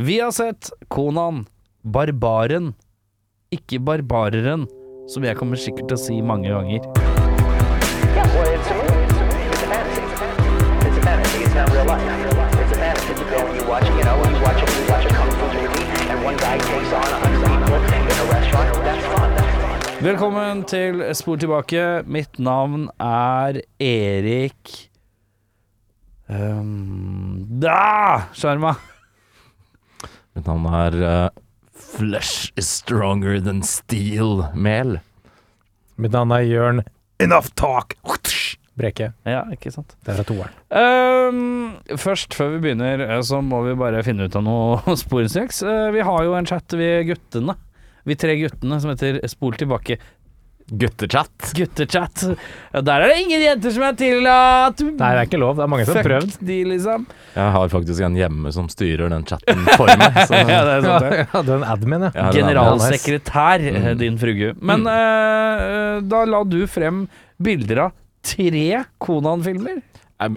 Vi har sett Konan, Barbaren, ikke Barbareren, som jeg kommer sikkert til å si mange ganger. Velkommen til Spor tilbake. Mitt navn er Erik um, Da! Sjarma. Mitt navn er uh, Flesh is stronger than steel mel. Mitt navn er Jørn Enough Talk Breke. Ja, ikke sant. Det er toeren. Um, først, før vi begynner, eh, så må vi bare finne ut av noe sporenstreks. Uh, vi har jo en chat, vi guttene. Vi tre guttene som heter Spol tilbake. Guttetchat. Gutterchat. Ja, Der er det ingen jenter som er tillatt. Nei, det er ikke lov. Det er mange som har prøvd. de, liksom. Jeg har faktisk en hjemme som styrer den chatten for meg. Så Ja, det er sant, det. Ja, du er en admin, ja. Generalsekretær, Mm. din frugu. Men eh, da la du frem bilder av tre Konan-filmer.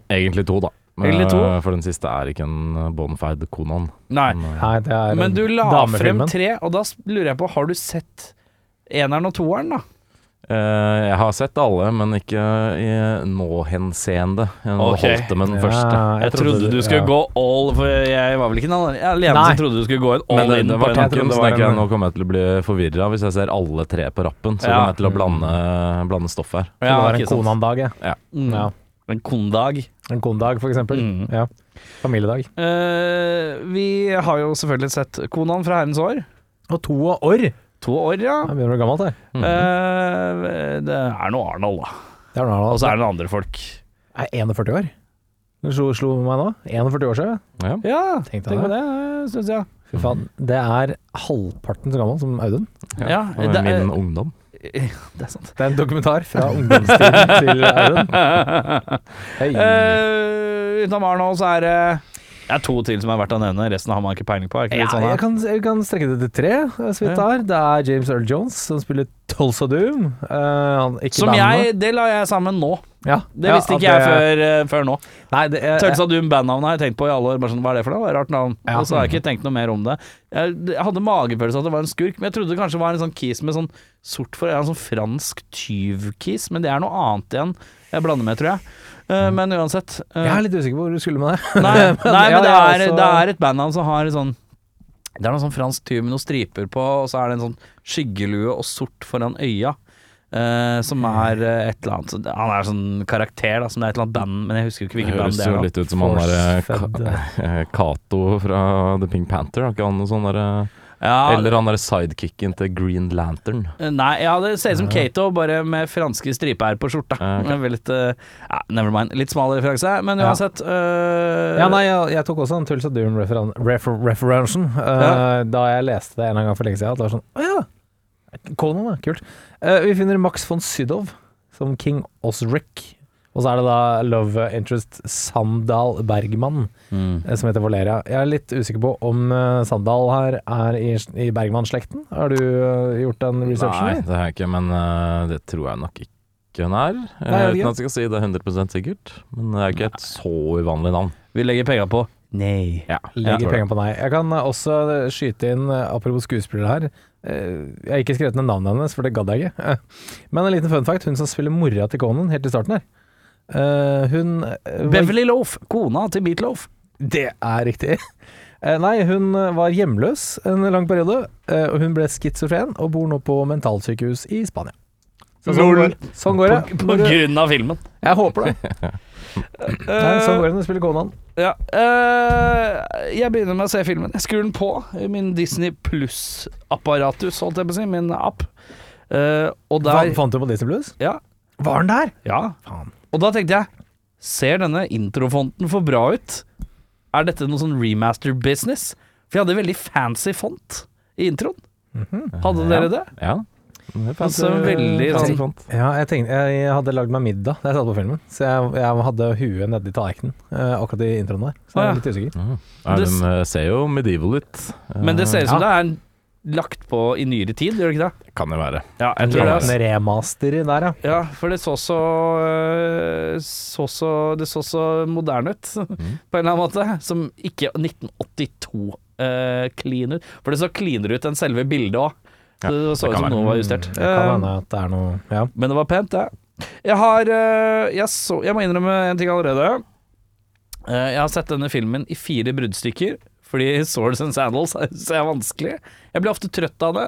Egentlig to, da. Men, to. eh, For den siste er ikke en bonfide Konan. Nei. Men, Nei, det er Men du la frem tre, og da lurer jeg på, har du sett eneren og toeren, da? Eh, jeg har sett alle, men ikke i nå-henseende. Jeg Ok. holdt det med den Ja, første. Jeg, trodde du skulle ja. gå all For jeg var vel ikke den alene som trodde du skulle gå en all Men det, in det var tanken, så var tenker jeg nå kommer jeg til å bli forvirra hvis jeg ser alle tre på rappen. Så Ja. kommer jeg til å blande, blande stoff her. Så det var en. Konan-dag, ja. Mm. ja. En kondag. En kondag, for eksempel. Mm. Ja. Familiedag. Uh, vi har jo selvfølgelig sett Konan fra herrens år. Og to år! To år, ja. Jeg begynner å bli gammelt, jeg. Mhm. Eh, det er noe Arnold, da. Det er noe Og så er det noen andre folk. Jeg er 41 år. Du slo, slo meg nå. 41 år siden. Ja. Ja, Tenk deg tenk på det. det, syns jeg. Fy faen. Det er halvparten så gammel som Audun. Ja, det det er- min ungdom. Det er sant. Det er en dokumentar fra ungdomstiden til Audun. Hei. Eh, utenom Arnold så er det Det er to til som er verdt å nevne. Resten har man ikke peiling på. Ikke Ja, sånn, jeg, kan, jeg kan strekke det til tre, Ja. Det er James Earl Jones som spiller Tulsa Doom. Uh, Som jeg Det la jeg sammen nå. ja. Det visste ikke jeg før, uh, før nå. Nei, det uh, Tulsa Doom bandnavnet har jeg tenkt på i alle år. Bare sånn, Hva er det for noe? Rart navn. Og så har jeg ikke tenkt noe mer om det. Jeg, jeg hadde magefølelse av at det var en skurk, men jeg trodde det kanskje var en sånn kis med sånn sort for En sånn fransk tyvkis, men det er noe annet igjen. Jeg blander med, tror jeg. Eh, Men uansett. eh, jeg er litt usikker på hvor du skulle med det. Nei, nei men det, er, det er et bandnavn som har sånn Det er noe sånn fransk tyv med noen striper på, og så er det en sånn skyggelue og sort foran øya. Uh, som er uh, et eller annet Han er sånn karakter, da, som det er et eller annet band, men jeg husker ikke hvilket band det jo Høres jo litt ut som han derre. Cato fra The Pink Panther. Har ikke han noe sånn derre Ja, Eller han derre sidekicken til Green Lantern. eh, Nei, ja, det ser ut som Kato, bare med franske striper på skjorta. Okay. Litt, uh, ja, never mind. Litt smal referanse, men Ja. uansett. eh, Ja, nei, jeg, jeg tok også en Tulsa Doom-referansen refer, uh, eh, da jeg leste det en gang for lenge siden. At det var sånn Å ja! Conan, ja. Kult. Eh, vi finner Max von Sydow som King Osric. Og så er det da love interest Sandal Bergman, mm. eh, som heter Valeria. Jeg er litt usikker på om eh, Sandal her er i, i Bergman-slekten. Har du eh, gjort den researchen? Nei, det har jeg ikke, men det tror jeg nok ikke hun er. Nei, uten at jeg skal si det 100 sikkert. Men det er ikke et så uvanlig navn. Vi legger penga på nei. Ja, Legger penger på nei. Jeg kan også skyte inn, apropos skuespillere her Jeg har ikke skrevet ned navnet hennes, for det gadd jeg ikke. Men en liten fun fact. Hun som spiller mora til Conan helt i starten her. Eh, hun eh, Beverly Loaf, kona til Meatloaf. Det er riktig. Uh, nei, hun var hjemløs en lang periode, Uh, hun ble schizofren og bor nå på mentalsykehus i Spania. Så sånn, går, sånn går det. På på grunn av filmen. Jeg håper det. Nei, sånn går det når du spiller Conan. Ja, jeg begynner med å se filmen. Jeg skrur den på i min Disney Pluss-apparatus, holdt jeg på å si, min app. Og der Fant- du på Disney Plus? Ja. Var den der? ja. Faen. Og da tenkte jeg Ser denne introfonten for bra ut? Er dette noe sånn remaster business? For jeg hadde veldig fancy font i introen. Mhm. Hadde dere det? Ja. Det er Altså, veldig fancy sånn- font. Ja, jeg, tenkte, jeg hadde lagd meg middag da jeg satt på filmen, så jeg, jeg hadde huet nedi tallerkenen eh, akkurat i introen der. Så jeg er litt usikker. Mm. Ja, den eh, ser jo medieval ut. Men det ser ut som Ja. det er lagt på i nyere tid, gjør det ikke det? Eh, Kan det være. Ja, jeg tror det. Er. En remaster i der, ja. Ja, for det så så, øh, så, så Det så så moderne ut, på en eller annen måte. Som ikke 1982 øh, clean ut. For det så cleanere ut enn selve bildet òg. Ja, det så ut som være. noe var justert. Det kan Eh, hende at det er noe Ja. Men det var pent, det. Jeg har øh, jeg, så, jeg må innrømme en ting allerede. Eh, jeg har sett denne filmen i fire bruddstykker, fordi Swords and Sandals så er vanskelig. Jeg blir ofte trøtt av det,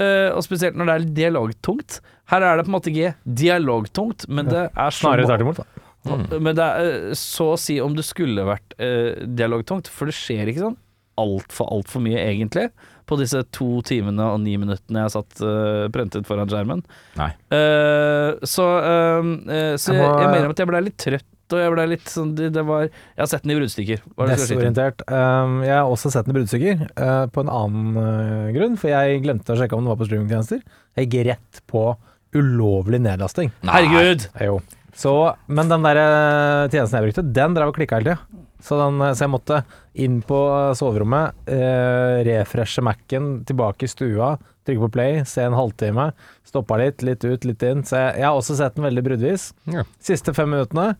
eh, og spesielt når det er dialogtungt. Her er det på en måte ikke dialogtungt, men det er så Snarere tvert imot, da. Mm. Men det er eh, så å si om det skulle vært eh, dialogtungt, for det skjer ikke sånn altfor, altfor mye, egentlig, på disse to timene og ni minuttene jeg satt uh, prentet foran skjermen. Nei. Eh, så eh, eh, så Jeg jeg mener at jeg ble litt trøtt, og jeg ble litt sånn det, det var Jeg har sett den i bruddstykker. Er? Desorientert. Um, jeg har også sett den i bruddstykker, uh, på en annen uh, grunn, for jeg glemte å sjekke om den var på streamingtjenester. Jeg gikk rett på ulovlig nedlasting. Herregud! Jo. Så, men den der eh, tjenesten jeg brukte, den drev og klikka hele tida. Så, eh, så jeg måtte inn på soverommet, eh, refreshe Mac-en, tilbake i stua, trykke på play, se en halvtime. Stoppa litt, litt ut, litt inn. Så jeg, jeg har også sett den veldig bruddvis. Ja. Siste fem minuttene,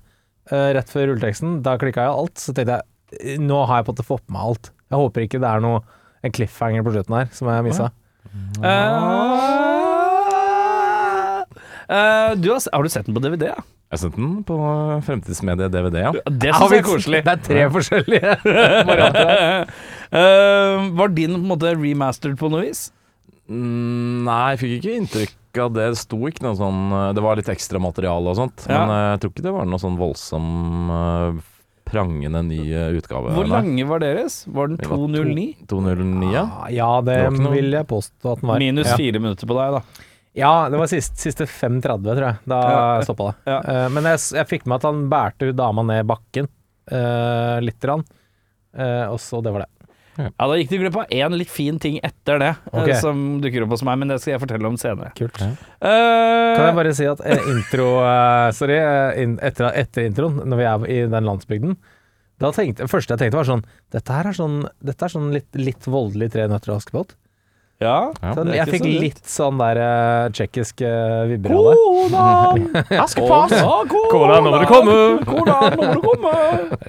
rett før rulleteksten, da klikka jeg alt. Så tenkte jeg nå har jeg på en måte fått med alt. Jeg håper ikke det er noe en cliffhanger på slutten her som jeg missa. Uh, du har, har du sett den på DVD? Ja? Jeg har sett den på fremtidsmediet DVD, ja. Det syns jeg er koselig. Det er tre forskjellige. uh, var din på en måte remastered på noe vis? Mm, Nei, jeg fikk ikke inntrykk av det. Det sto ikke noe sånn eh, Det var litt ekstra materiale og sånt, Ja. men eh, jeg tror ikke det var noe sånn voldsom eh, prangende ny utgave. Hvor lange var deres? Var den 209? 209, ja. Ja, det, Det noe- vil jeg påstå at den var. Minus ja. fire minutter på deg, da. Ja, det var siste, siste 5.30, tror jeg. Da Ja. stoppa det. Ja. Uh, men jeg, jeg fikk med at han bærte dama ned bakken uh, lite grann. uh, og så det var det. Ja, Da gikk du glipp av én litt fin ting etter det, okay. Ok. som dukker opp hos meg, men det skal jeg fortelle om senere. Kult. Ja. Eh, Kan jeg bare si at eh, intro uh, Sorry, eh, in, etter, etter introen, når vi er i den landsbygden da tenkte, Det første jeg tenkte, var sånn Dette her er sånn, dette er sånn litt, litt voldelig Tre nøtter og Askepott. Ja. Sånn, jeg fikk så litt sånn der uh, tsjekkiske vibber av det. Kona! Askepott! Kona, Kona, nå må du komme! Kona, nå må du komme!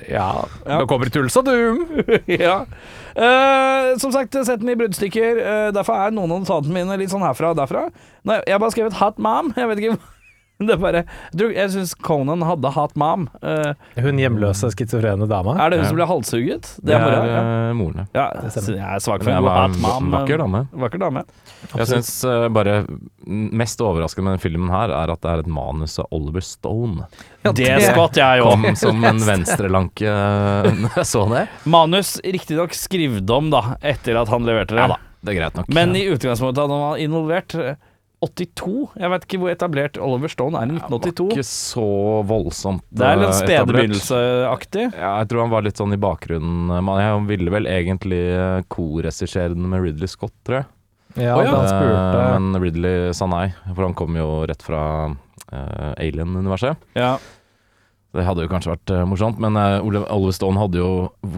Ja, Ja. nå kommer Tulsa Doom! ja. Uh, som sagt, sett den i bruddstykker. Uh, derfor er noen av notatene mine litt sånn herfra og derfra. Nei, jeg har bare skrevet 'hot mom'. Jeg vet ikke Det er bare Jeg, tror- syns Conan hadde hatt mam. Uh, Hun hjemløse, schizofrene dama. er det hun Ja. som ble halshugget? Det Det er er mora. Ja. eh, moren, ja. Ja, Det jeg er svak for en god en vakker dame. Vakker dame. Jeg syns uh, bare mest overraskende med denne filmen her, er at det er et manus av Oliver Stone. det skvatt jeg òg. Kom som en venstrelanke eh, jeg så det. Manus riktignok skrevet om, da, etter at han leverte det. Ja da, det er greit nok. Men i utgangspunktet hadde han var involvert. Eh, 82? Jeg vet ikke hvor etablert Oliver Stone er i Det var ikke så voldsomt etablert. Det er litt eh, spede etablert. begynnelseaktig. Ja, jeg tror han var litt sånn i bakgrunnen. Man, jeg ville vel egentlig korregissere den med Ridley Scott, tror jeg. Ja, oh, ja. han spurte Eh, men Ridley sa nei, for han kom jo rett fra uh, Alien-universet. Ja. Det hadde jo kanskje vært uh, morsomt, men uh, Oliver Stone hadde jo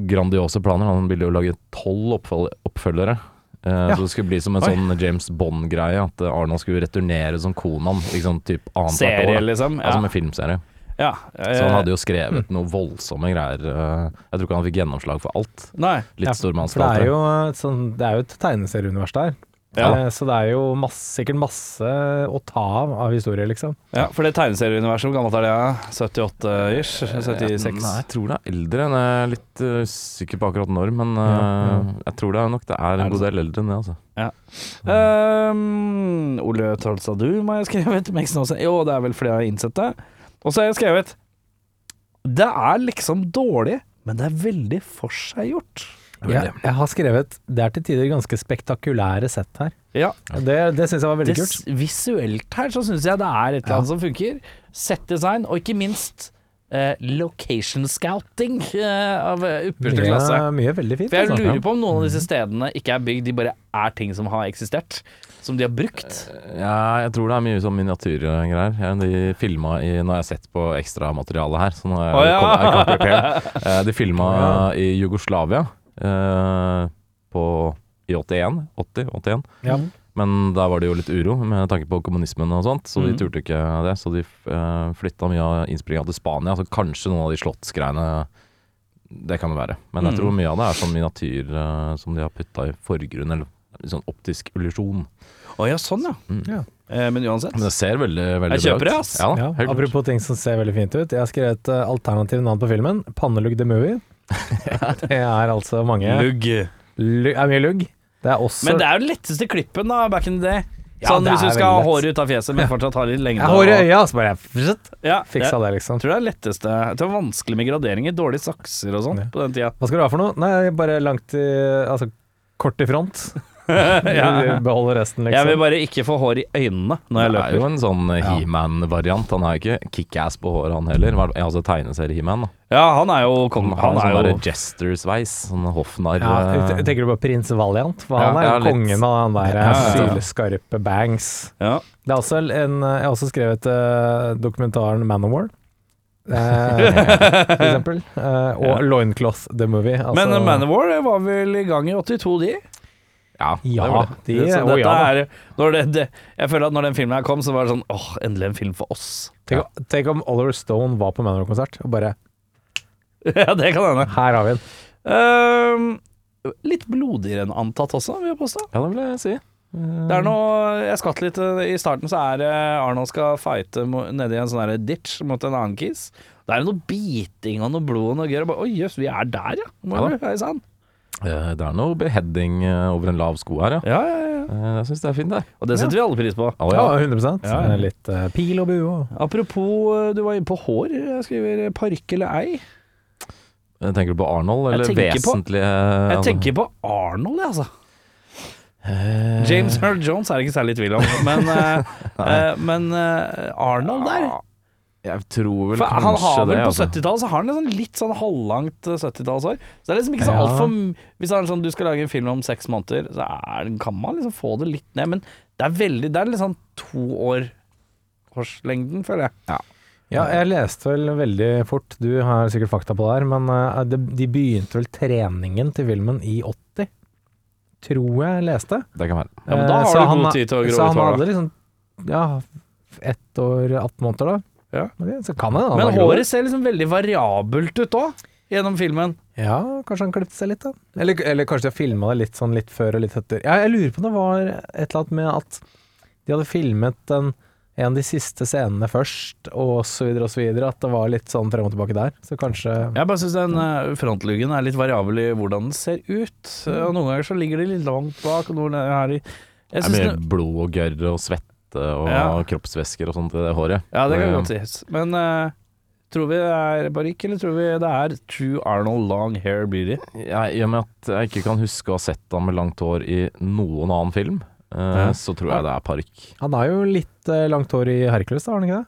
grandiose planer. Han ville jo lage tolv oppfølgere. Eh, Ja. Så det skulle bli som en Oi. sånn James Bond-greie. At eh, Arnold skulle returnere som Konan. Liksom typ annethvert Serie, år. liksom. Ja. Som med filmserie. ja. Så han hadde jo skrevet noe voldsomme greier. eh, Jeg tror ikke han fikk gjennomslag for alt. Nei. Litt Ja, For det er jo, sånn, det er jo et tegneserieunivers der. Ja. Eh, Så det er jo masse, sikkert masse å ta av av historier, liksom. Ja, for det tegneserieuniverset, hvor gammelt er det? Ja? 78-ish? 76? Nei, jeg tror det er eldre. Jeg er litt uh, usikker på akkurat når, men eh, Ja, ja. jeg tror det er nok det er en god del eldre enn det, altså. Um, Ole du har jeg skrevet. Jo, det er vel fordi jeg har innsett det. Og så har jeg skrevet Det er liksom dårlig, men det er veldig forseggjort. Jeg, jeg har skrevet Det er til tider ganske spektakulære sett her. Ja. Det, det syns jeg var veldig kult. visuelt her så syns jeg det er et eller annet som funker. Settdesign, og ikke minst eh, location scouting eh, av eh, ypperste klasse. Mye, mye veldig fint. For jeg altså. lurer på om noen av disse stedene ikke er bygd, de bare er ting som har eksistert. Som de har brukt. Ja, jeg tror det er mye sånn miniatyrgreier. Ja, De filma i Nå har jeg sett på ekstramaterialet her, så nå er jeg, oh, ja. kom, jeg kom prepared. Eh, De filma i Jugoslavia eh, på, i 81. 80, 81. Ja. Men der var det jo litt uro med tanke på kommunismen og sånt, så de Mhm. turte ikke det. Så de uh, flytta mye av innspillinga til Spania, så kanskje noen av de slottsgreiene Det kan det være. Men jeg Mhm. tror mye av det er sånn miniatyr uh, som de har putta i forgrunnen, eller sånn optisk illusjon. Å ja, sånn ja. Mm. Ja. Eh, men uansett. Men det ser veldig, veldig Jeg kjøper bra ut. det, ass. Ja, Ja, apropos ting som ser veldig fint ut. Jeg har skrevet et uh, alternativt navn på filmen. Pannelugg the movie. det er altså mange Lugg. Lugg er mye lugg. Det er også Men det er jo den letteste klippen da, back in the day. Ja, Sånn hvis du er skal ha håret ut av fjeset, men fortsatt ha litt lengde. Ja, håret hår i og- øya, så bare pssst, Ja, fiksa det, liksom. tror det er letteste Det var vanskelig med graderinger. Dårlige sakser og sånn Ja. på den tida. Hva skal du ha for noe? Nei, bare langt i Altså kort i front. Ja. Beholde resten, Jeg vil liksom. bare ikke få hår i øynene når jeg Det er jo en sånn eh, He-Man-variant. Han er jo ikke kickass på håret, han heller. Ja, Altså tegneserie-He-Man. Ja, han er jo Han kong. Han er, sånn er jo jester-sveis. Sånn hoffnarr. Ja, eh, tenker du på prins Valiant? For Ja, han er jo ja, kongen av han der Ja, ja, ja. sylskarpe bangs. ja. Det er også en Jeg har også skrevet uh, dokumentaren Manowar. Eh, for eksempel. Uh, og Loincloth The Movie. Altså, Men Manowar var vel i gang i 82, de? Ja, det var det. de, så dette ja, er det, det, Jeg føler at når den filmen her kom, så var det sånn åh, endelig en film for oss. Tenk, tenk om Oliver Stone var på Manor-konsert og bare ja, det kan hende. Her har vi den. Ehm, litt blodigere enn antatt også, vil jeg påstå. Ja, det vil jeg si. Det er noe Jeg skvatt litt eh, I starten så er det Arnold skal fighte nedi en sånn ditch mot en annen kis. Det er noe biting og noe blod og noe gøy. Oi, jøss, vi er der, ja. Må Ja. Eh, Det er noe beheading eh, over en lav sko her, ja. Ja, ja, ja. Eh, Jeg syns det er fint, det. Og det setter vi alle pris på. Oh, Ja, ja. 100 Ja, ja. Litt uh, pil og bue og Apropos, eh, du var inne på hår. Jeg skriver parykk eller ei. Eh, Tenker du på Arnold, Jeg eller tenker på- Jeg tenker på Arnold, jeg, altså. Eh, James Earl Jones er det ikke særlig tvil om, men, eh, eh, men eh, Arnold der Ja, Jeg tror vel For kanskje Han har vel det. på altså. 70-tallet Så har han liksom litt sånn halvlangt eh, 70-tallshår. Så det er liksom ikke så Ja. altfor Hvis det er sånn, du skal lage en film om seks måneder, så er, kan man liksom få det litt ned. Men det er veldig Det er sånn to år hårslengden, føler jeg. Ja, jeg leste vel veldig fort, du har sikkert fakta på det her, men eh, de begynte vel treningen til filmen i 80. Tror jeg leste. Det kan være. Ja, men da Eh, har så du han god tid til å grå Så han hadde liksom ja, ett år, 18 måneder da. Ja. Ok, Så kan det han Men håret ser liksom veldig variabelt ut òg, gjennom filmen. Ja, kanskje han klippet seg litt da. Eller, eller kanskje de har filma det litt sånn litt før og litt etter. Ja, jeg lurer på om det var et eller annet med at de hadde filmet den, en av de siste scenene først, og så videre og så videre. At det var litt sånn frem og tilbake der. Så kanskje Jeg bare syns den uh, frontluggen er litt variabel i hvordan den ser ut. Mm. Og noen ganger så ligger de litt langt bak, og noen er i jeg Det er mer blod og gørr og svette og Ja. kroppsvæsker og sånt i det håret. Ja, det kan godt sies. Men uh, tror vi det er barrikk, eller tror vi det er true Arnold long hair beauty? I og med at jeg ikke kan huske å ha sett han med langt hår i noen annen film, uh, Ja. så tror jeg det er parykk. Han har jo litt uh, langt hår i Hercules, da, har han ikke det?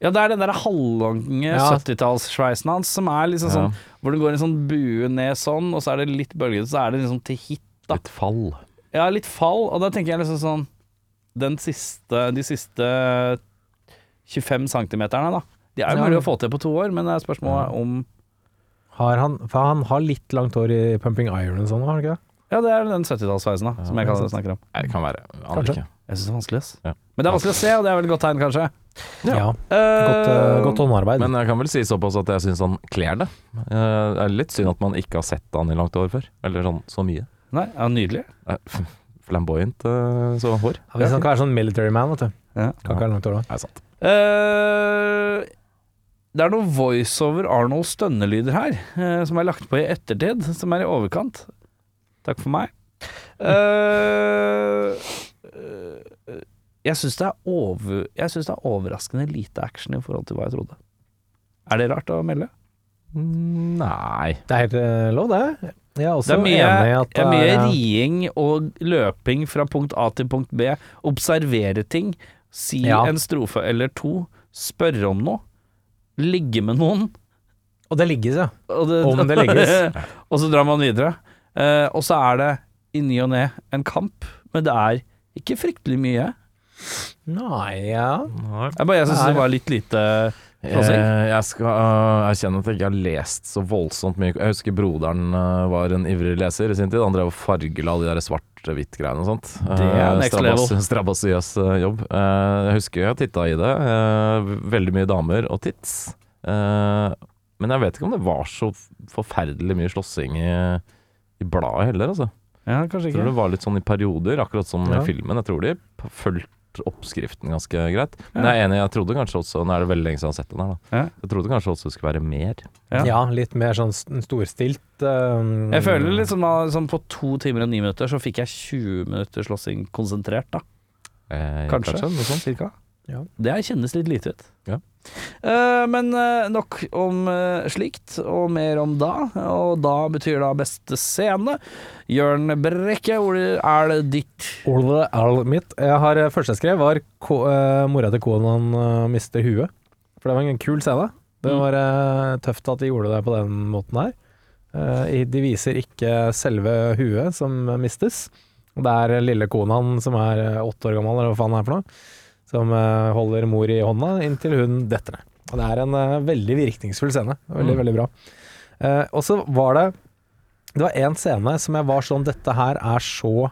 Ja, det er den der halvlange Ja. 70-tallssveisen hans som er liksom sånn Hvor det går en sånn bue ned sånn, og så er det litt bølgete, så er det liksom til hit. da. Litt fall. Ja, litt fall, og da tenker jeg liksom sånn siste De siste 25 centimeterne, da. De er jo Ja. mulig å få til på to år, men det er spørsmålet om Har han, for han har litt langt hår i Pumping Iron og sånn, har han ikke det? Ja, det er den 70-tallsveisen da, som jeg kan snakke om. Nei, det kan være. Aner ikke. Jeg syns det er vanskelig, ass. Ja. Men det er vanskelig å se, og det er vel et godt tegn, kanskje. Ja. Eh, Godt, uh, godt håndarbeid. Men jeg kan vel si såpass at jeg syns han kler det. Uh, Det er litt synd at man ikke har sett han i langt hår før. Eller sånn så mye. Nei, ja, nydelig. Eh, Flamboyant eh, så hår. Ja, hvis han kan være sånn military man, vet du. Ja. Kan ikke være langt hår da. Er sant. Uh, det er noe voiceover Arnold stønnelyder her, uh, som er lagt på i ettertid, som er i overkant. Takk for meg. Eh, eh, jeg syns det, over- det er overraskende lite action i forhold til hva jeg trodde. Er det rart å melde? Mm, Nei. Det er helt eh, lov, det. Er også Det er mye, enig at det er mye er- riing og løping fra punkt A til punkt B. Observere ting. Si Ja. en strofe eller to. Spørre om noe. ligge med noen, Og det ligges, ja. og, det, Om det ligges. og så drar man videre. Eh, og så er det i ny og ne en kamp, men det er ikke fryktelig mye. Nei, ja. Jeg bare jeg syns det var litt lite jeg skal uh, erkjenne at jeg ikke har lest så voldsomt mye. Jeg husker broderen uh, var en ivrig leser i sin tid. Han drev og fargela de der svart-hvitt-greiene og sånt. Det er Eh, next strabas-. Strabasiøs uh, jobb. Eh, jeg husker jeg titta i det. eh, veldig mye damer og tits. Eh, men jeg vet ikke om det var så forferdelig mye slåssing i, i bladet heller, altså. Ja, kanskje Jeg tror det var litt sånn i perioder, akkurat som Ja. i filmen. Jeg tror de p- oppskriften ganske greit. Men jeg er enig, jeg trodde kanskje også Nå er det veldig lenge siden jeg har sett den her, da. Jeg trodde kanskje også det skulle være mer. Ja. Ja, litt mer sånn storstilt. Um, Jeg føler liksom som på to timer og ni minutter så fikk jeg 20 minutter slåssing konsentrert, da. Eh, Kanskje. noe sånt. Cirka. Ja. Det kjennes litt lite ut. Ja. Eh, men eh, nok om eh, slikt, og mer om da. Og da betyr da beste scene. Jørn Brekke, hvor er det ditt Ole det mitt. Jeg har, første jeg skrev, var mora til Konan mister huet. For det var en kul scene. Det Mm. var tøft at de gjorde det på den måten her. Eh, de viser ikke selve huet som mistes. Det er lille Konan som er åtte år gammel, eller hva faen det er for noe, som eh, holder mor i hånda inntil hun detter ned. Og Det er en eh, veldig virkningsfull scene. Veldig, Mm. veldig bra. Eh, og så var det Det var én scene som jeg var sånn Dette her er så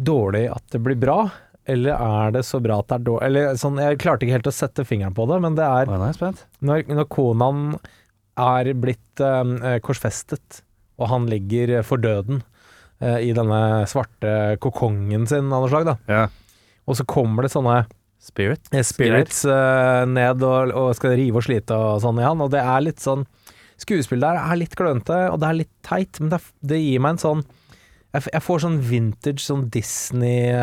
dårlig at det blir bra, eller er det så bra at det er dårlig Eller sånn, jeg klarte ikke helt å sette fingeren på det, men det er Nå er når, når Konan er blitt eh, korsfestet, og han ligger for døden eh, i denne svarte kokongen sin av noe slag, da. Ja. Og så kommer det sånne Spirit. spirits uh, ned og, og skal rive og slite og sånn i han, og det er litt sånn Skuespillet der er litt klønete, og det er litt teit, men det, det gir meg en sånn jeg, jeg får sånn vintage sånn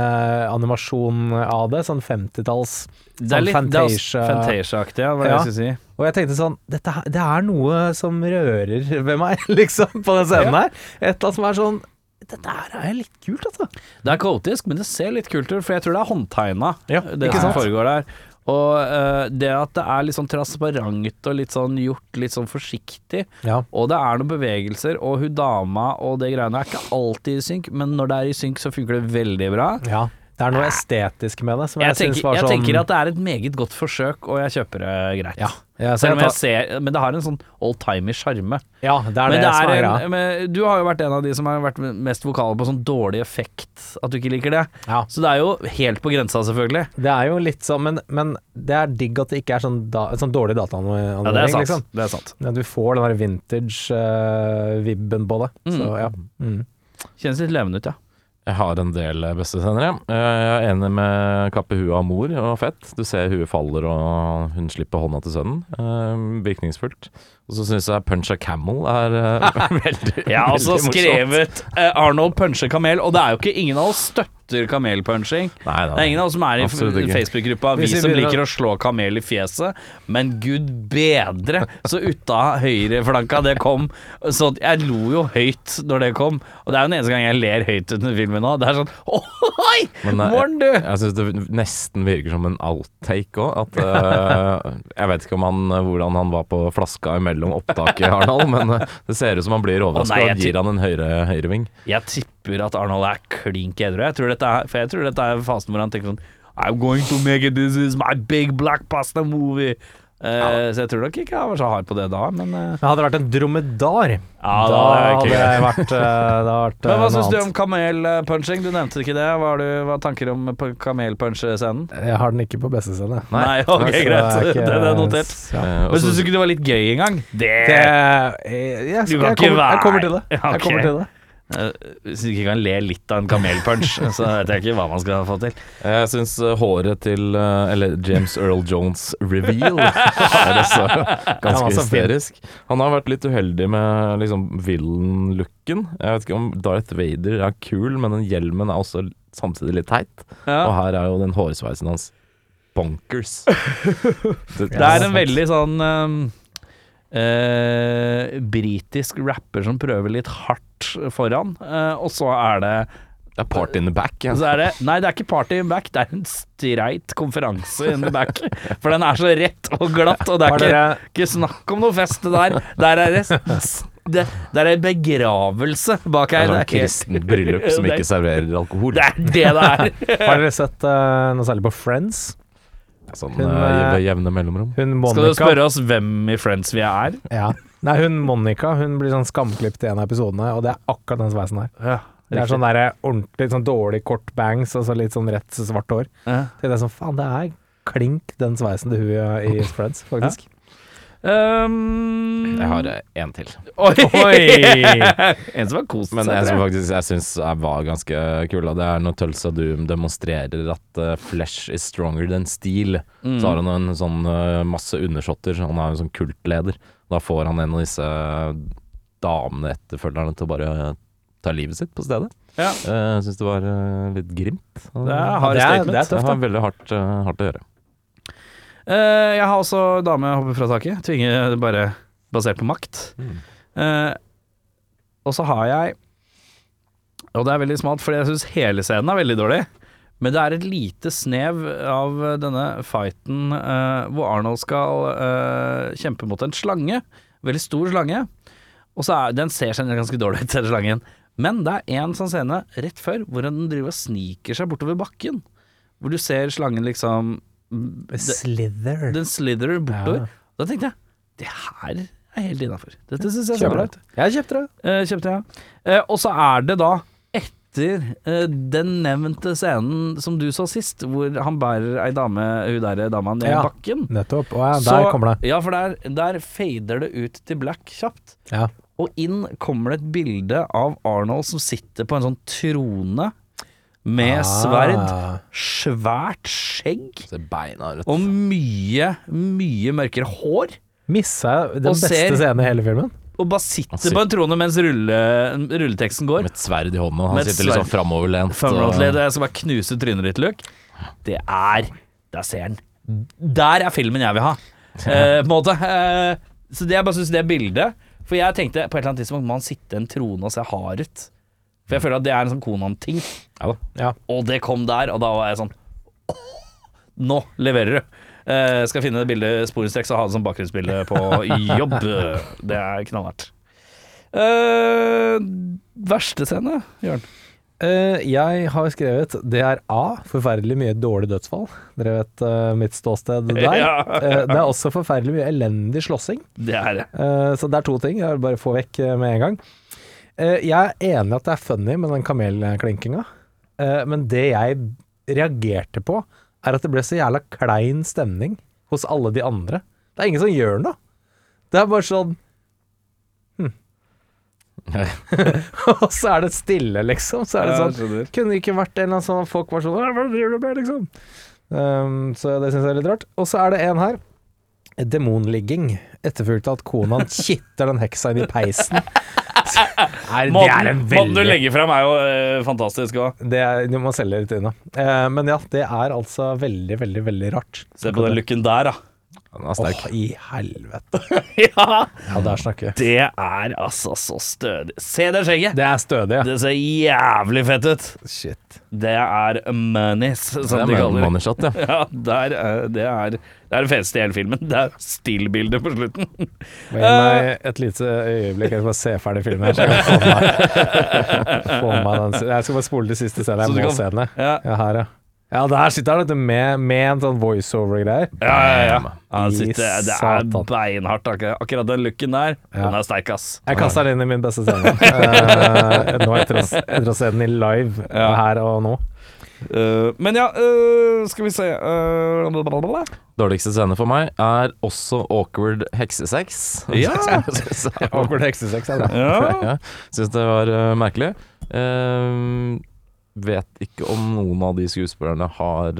Disney-animasjon av det, sånn 50-talls er Sånn det er Fantasia- Fantasia-aktig, ja, hva Ja. jeg skulle si. Og jeg tenkte sånn dette, Det er noe som rører ved meg, liksom, på den scenen her. Et eller annet som er sånn Dette her er litt kult, altså. Det er kaotisk, men det ser litt kult ut, for jeg tror det er håndtegna, Ja, det som sant? foregår der. Og uh, det at det er litt sånn transparent og litt sånn gjort litt sånn forsiktig, Ja. og det er noen bevegelser, og hun dama og det greiene er ikke alltid i synk, men når det er i synk, så funker det veldig bra. ja. Det er noe estetisk med det som jeg, Jeg, tenker, var jeg sånn tenker at det er et meget godt forsøk, og jeg kjøper det greit. Ja. Ja, Selv om jeg ser, men det har en sånn old-timey sjarme. Ja, det er Men det, det er en, men du har jo vært en av de som har vært mest vokale på sånn dårlig effekt, at du ikke liker det. Ja. Så det er jo helt på grensa, selvfølgelig. Det er jo litt sånn, men, men det er digg at det ikke er sånn, da, sånn dårlig Ja, det er sant. liksom. Det er sant. Ja, du får den der vintage-vibben på det. Så Mm. ja. Mm. Kjennes litt levende ut, ja. Jeg har en del bestesendere jeg. Eh, Jeg er enig med kappe huet av mor og fett. Du ser huet faller og hun slipper hånda til sønnen. Eh, virkningsfullt. Og så syns jeg Punch a Camel er uh, veldig Jeg har også veldig morsomt. skrevet uh, Arnold puncher kamel, og det er jo ikke ingen av oss støtter kamelpunching. Nei, nei, Det er ingen av oss som er i Absolutt Facebook-gruppa Vi som liker å slå kamel i fjeset, men gud bedre så uta høyreflanka det kom. Så jeg lo jo høyt når det kom, og det er jo den eneste gang jeg ler høyt under filmen nå. Det er sånn Oi! Eh, Morn, du! Jeg syns det nesten virker som en outtake òg. At uh, Jeg vet ikke om han, hvordan han var på flaska mellom opptaket, Arnold, men eh, det ser ut som han blir overraska og gir han en høyre høyreving. Jeg tipper at Arnold er klink edru. Jeg tror dette er, for jeg tror dette er fasen hvor han tenker sånn I'm going to make it, this is my big black pasta movie. Eh, Så jeg tror nok ikke jeg var så hard på det da, men Hadde Det vært en dromedar. Ja, da da hadde jeg jeg vært, eh, det vært Men eh, hva syns du om kamelpunching? Du nevnte ikke det. Hva har har tanker om kamelpunch-scenen? Jeg har den ikke på beste scene. Nei, ok, Så jeg greit. er ikke- det er notert. Ja. Eh, og Men syns du ikke det var litt gøy engang? Det, Det, jeg, jeg, Du kan jeg, ikke kommer, jeg kommer til det. Jeg kommer til det. Eh, Hvis du ikke kan le litt av en kamelpunch, så vet jeg ikke hva man skal få til. Jeg syns håret til eh, Eller James Earl Jones reveal er også ganske hysterisk. Han har vært litt uheldig med liksom villain-looken. Jeg vet ikke om Darth Vader er kul, men den hjelmen er også samtidig litt teit. Og her er jo den hårsveisen hans bonkers. Det, Det er en veldig sånn um, eh, britisk rapper som prøver litt hardt foran, eh, og så er det Det er party in the back. Ja. Så er det Nei, det er ikke party in the back, det er en streit konferanse in the back. For den er så rett og glatt, og det er ikke, ikke snakk om noe fest der. Der er det det, det er en begravelse bak her. er sånn Det er et kristent bryllup som ikke serverer alkohol. Det er det det er. Har dere sett uh, noe særlig på Friends? Sånn Hun, eh, eh, ved jevne mellomrom. Hun Skal du spørre oss hvem i Friends vi er? Ja. Nei, hun Monica hun blir sånn skamklipt i en av episodene, og det er akkurat den sveisen her. Ja, Det er sånn der ordentlig sånn dårlig kort bangs og så litt sånn rett svart hår. Ja. Så det er sånn, faen, det er klink den sveisen til hun eh, i Friends, faktisk. Um, Jeg har én til. Oi! Oi! en som har kost Men seg. en som faktisk jeg syns var ganske kul, og det er når Tulsa Doom demonstrerer at eh, flesh is stronger than steel. Mm. Så har han en sånn eh, masse undersåtter, så han er en sånn kultleder. Da får han en av disse damene, etterfølgerne, til å bare ta livet sitt på stedet. Ja. Uh, Jeg syns det var eh, litt grimt. Det er det er- det er tøft, Det var veldig hardt, eh, hardt å gjøre. Eh, jeg har også dame hopper fra taket. Tvinge bare basert på makt. Eh, og så har jeg Og det er veldig smalt, fordi jeg syns hele scenen er veldig dårlig. Men det er et lite snev av denne fighten uh, hvor Arnold skal uh, kjempe mot en slange. Veldig stor slange. Og så er, Den ser seg ganske dårlig ut, den slangen. Men det er en sånn scene rett før hvor den driver og sniker seg bortover bakken. Hvor du ser slangen liksom Slither. Den slither bortover. Ja. Da tenkte jeg det her er helt innafor. Dette syns jeg er det. Jeg kjøpte det. Eh, kjøpte jeg. Eh, og så er det da etter eh, den nevnte scenen som du så sist, hvor han bærer ei dame, hun der dama ned Ja. bakken. Nettopp. Å ja, Så- der kommer det. Ja, for der, der fader det ut til black kjapt. Ja. Og inn kommer det et bilde av Arnold som sitter på en sånn trone med sverd, Ah. svært skjegg beina og mye, mye mørkere hår. Missa den beste ser- scenen i hele filmen. Og bare sitter sitter- på en trone mens rulle, rulleteksten går. Med et sverd i hånda. Han sitter sånn sverd. framoverlent. jeg skal bare knuse trynet ditt, Luke. Det er Der ser han. Der er filmen jeg vil ha, eh, på en måte. Eh, så det jeg bare syns det bildet For jeg tenkte på et eller annet tidspunkt må han sitte i en trone og se hard ut. For jeg føler at det er en sånn Konan-ting. Ja da. Ja. Og det kom der, og da var jeg sånn Nå leverer du. Eh, skal finne det bildet sporenstreks og ha det som bakgrunnsbilde på jobb. Det er knallhardt. Eh, verste scene, Jørn? Eh, jeg har skrevet det er A. Forferdelig mye dårlig dødsfall. Dere vet eh, mitt ståsted der. Ja. Eh, det er også forferdelig mye elendig slåssing. Det er det. Eh, så det er to ting jeg vil bare få vekk eh, med en gang. Eh, jeg er enig at det er funny med den kamelklinkinga, eh, men det jeg reagerte på, er at det ble så jævla klein stemning hos alle de andre. Det er ingen som gjør noe. Det er bare sånn hm. Og så er det stille, liksom. Så er det sånn Kunne det ikke vært en eller annen sånn folk var sånn «Hva driver du med?» liksom. Um, så det syns jeg er litt rart. Og så er det en her. Demonligging. Etterfulgt av at konaen kitter den heksa inn i peisen. Nei, det er en veldig Måten du legger frem er jo eh, fantastisk òg. det er, Du må selge litt unna. Eh, men ja, det er altså veldig, veldig, veldig rart. Se på den looken der, da. Den er Åh, i helvete. ja, Ja, der snakker vi. det er altså så stødig. Se det skjegget! Det er stødig, ja. Det ser jævlig fett ut. Shit. Det er monies, Det som er de med kaller det. money shot, ja. Ja, der, er- det er det er det feteste i hele filmen. Det er stillbildet på slutten. Gi meg et lite øyeblikk, jeg skal bare se ferdig filmen. jeg, få meg, få meg den. jeg skal bare spole til siste scenen. Jeg må se den. Ja, Ja, her, ja. Ja, der sitter han med, med en sånn voiceover-greier. ja, ja. ja. Han sitter, det er beinhardt. Akkurat, akkurat den looken der, Ja. den er sterk, ass. Jeg kasta den inn i min beste scene. uh, nå etter å, etter å se den i live Ja. her og nå. Eh, men ja, uh, skal vi se uh, blablabla. Dårligste scene for meg er også awkward heksesex. Ja. Awkward heksesex er det. Ja. ja. Syns det var merkelig. Vet ikke om noen av de skuespillerne har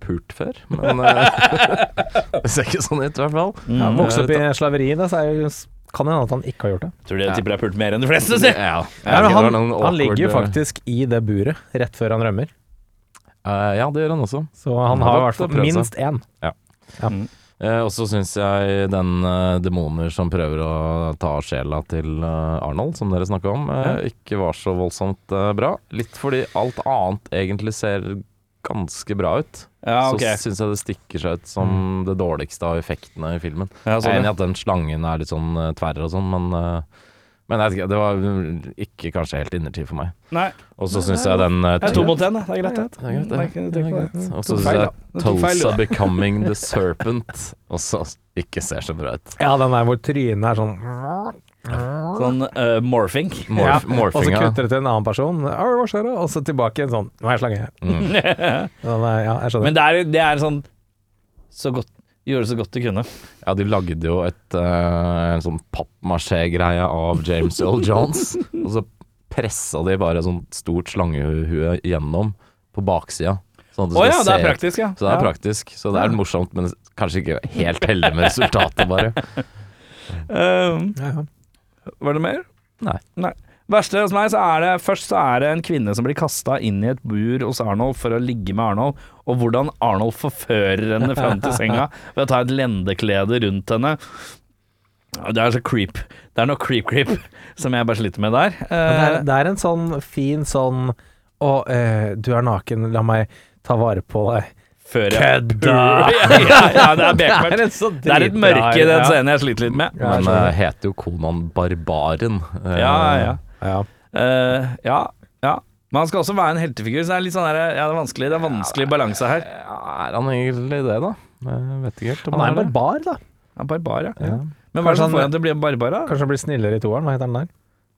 pult før, men det ser ikke sånn ut, i hvert fall. Ja, Vokste opp i slaveri, da, så er jo, kan hende at han ikke har gjort det. Tror du jeg tipper det er pult mer enn de fleste, si? Ja, Ja, han, han ligger jo faktisk i det buret rett før han rømmer. Eh, ja, det gjør han også. Så han Han har i hvert fall fall én. Ja. minst Mm. Uh, og så syns jeg den uh, demoner som prøver å ta sjela til Arnold, som dere snakka om, ikke var så voldsomt bra. Litt fordi alt annet egentlig ser ganske bra ut. Ja, okay. Så syns jeg det stikker seg ut som det dårligste av effektene i filmen. Ja, Jeg er enig i at den slangen er litt sånn tverr og sånn, men men jeg det var ikke kanskje helt innertid for meg. Nei, Og så syns jeg den uh, to mot én, det. Det er greit, det. Det det. Og så syns jeg Tulsa. Becoming the Serpent også ikke ser så bra ut. Ja, den der hvor trynet er sånn Sånn uh, morphing. Morf, ja. Og så kutter det til en annen person, hva skjer da? Og så tilbake en sånn Nå er jeg slange. Mm. Ja, jeg. Men det er, det er sånn så godt Gjøre så godt de kunne. Ja, de lagde jo et, uh, en sånn pappmasjé-greie av James Earl Jones, og så pressa de bare et sånt stort slangehue gjennom på baksida. Sånn oh, ja, det er praktisk, ja. Så det er ja. praktisk. Så det er morsomt, men kanskje ikke helt heldig med resultatet, bare. Um, ja, ja. var det mer? Nei. Nei. Verste hos meg, så er det først så er det en kvinne som blir kasta inn i et bur hos Arnold for å ligge med Arnold, og hvordan Arnold forfører henne fram til senga ved å ta et lendeklede rundt henne. Det er så creep. Det er noe creep-creep som jeg bare sliter med der. Det er, Eh, det er en sånn fin sånn Å, eh, du er naken, la meg ta vare på deg. før jeg Kødda! ja, ja, det er bekmørkt. en Det er litt dritbra mørke i den scenen jeg sliter litt med. Men skjønner. det heter jo Konan Barbaren. Eh, Ja, ja. Ja. Eh, ja, ja. Men han skal også være en heltefigur, så det er litt sånn der, ja, det er vanskelig, det er vanskelig balanse her. Er han egentlig det, da? Jeg vet ikke helt om Han er en det. barbar, da. Han er barbar, ja. Ja. Men hva er det Kanskje som får han- han til å bli en barbar, da? Kanskje han blir snillere i toeren, hva heter den der?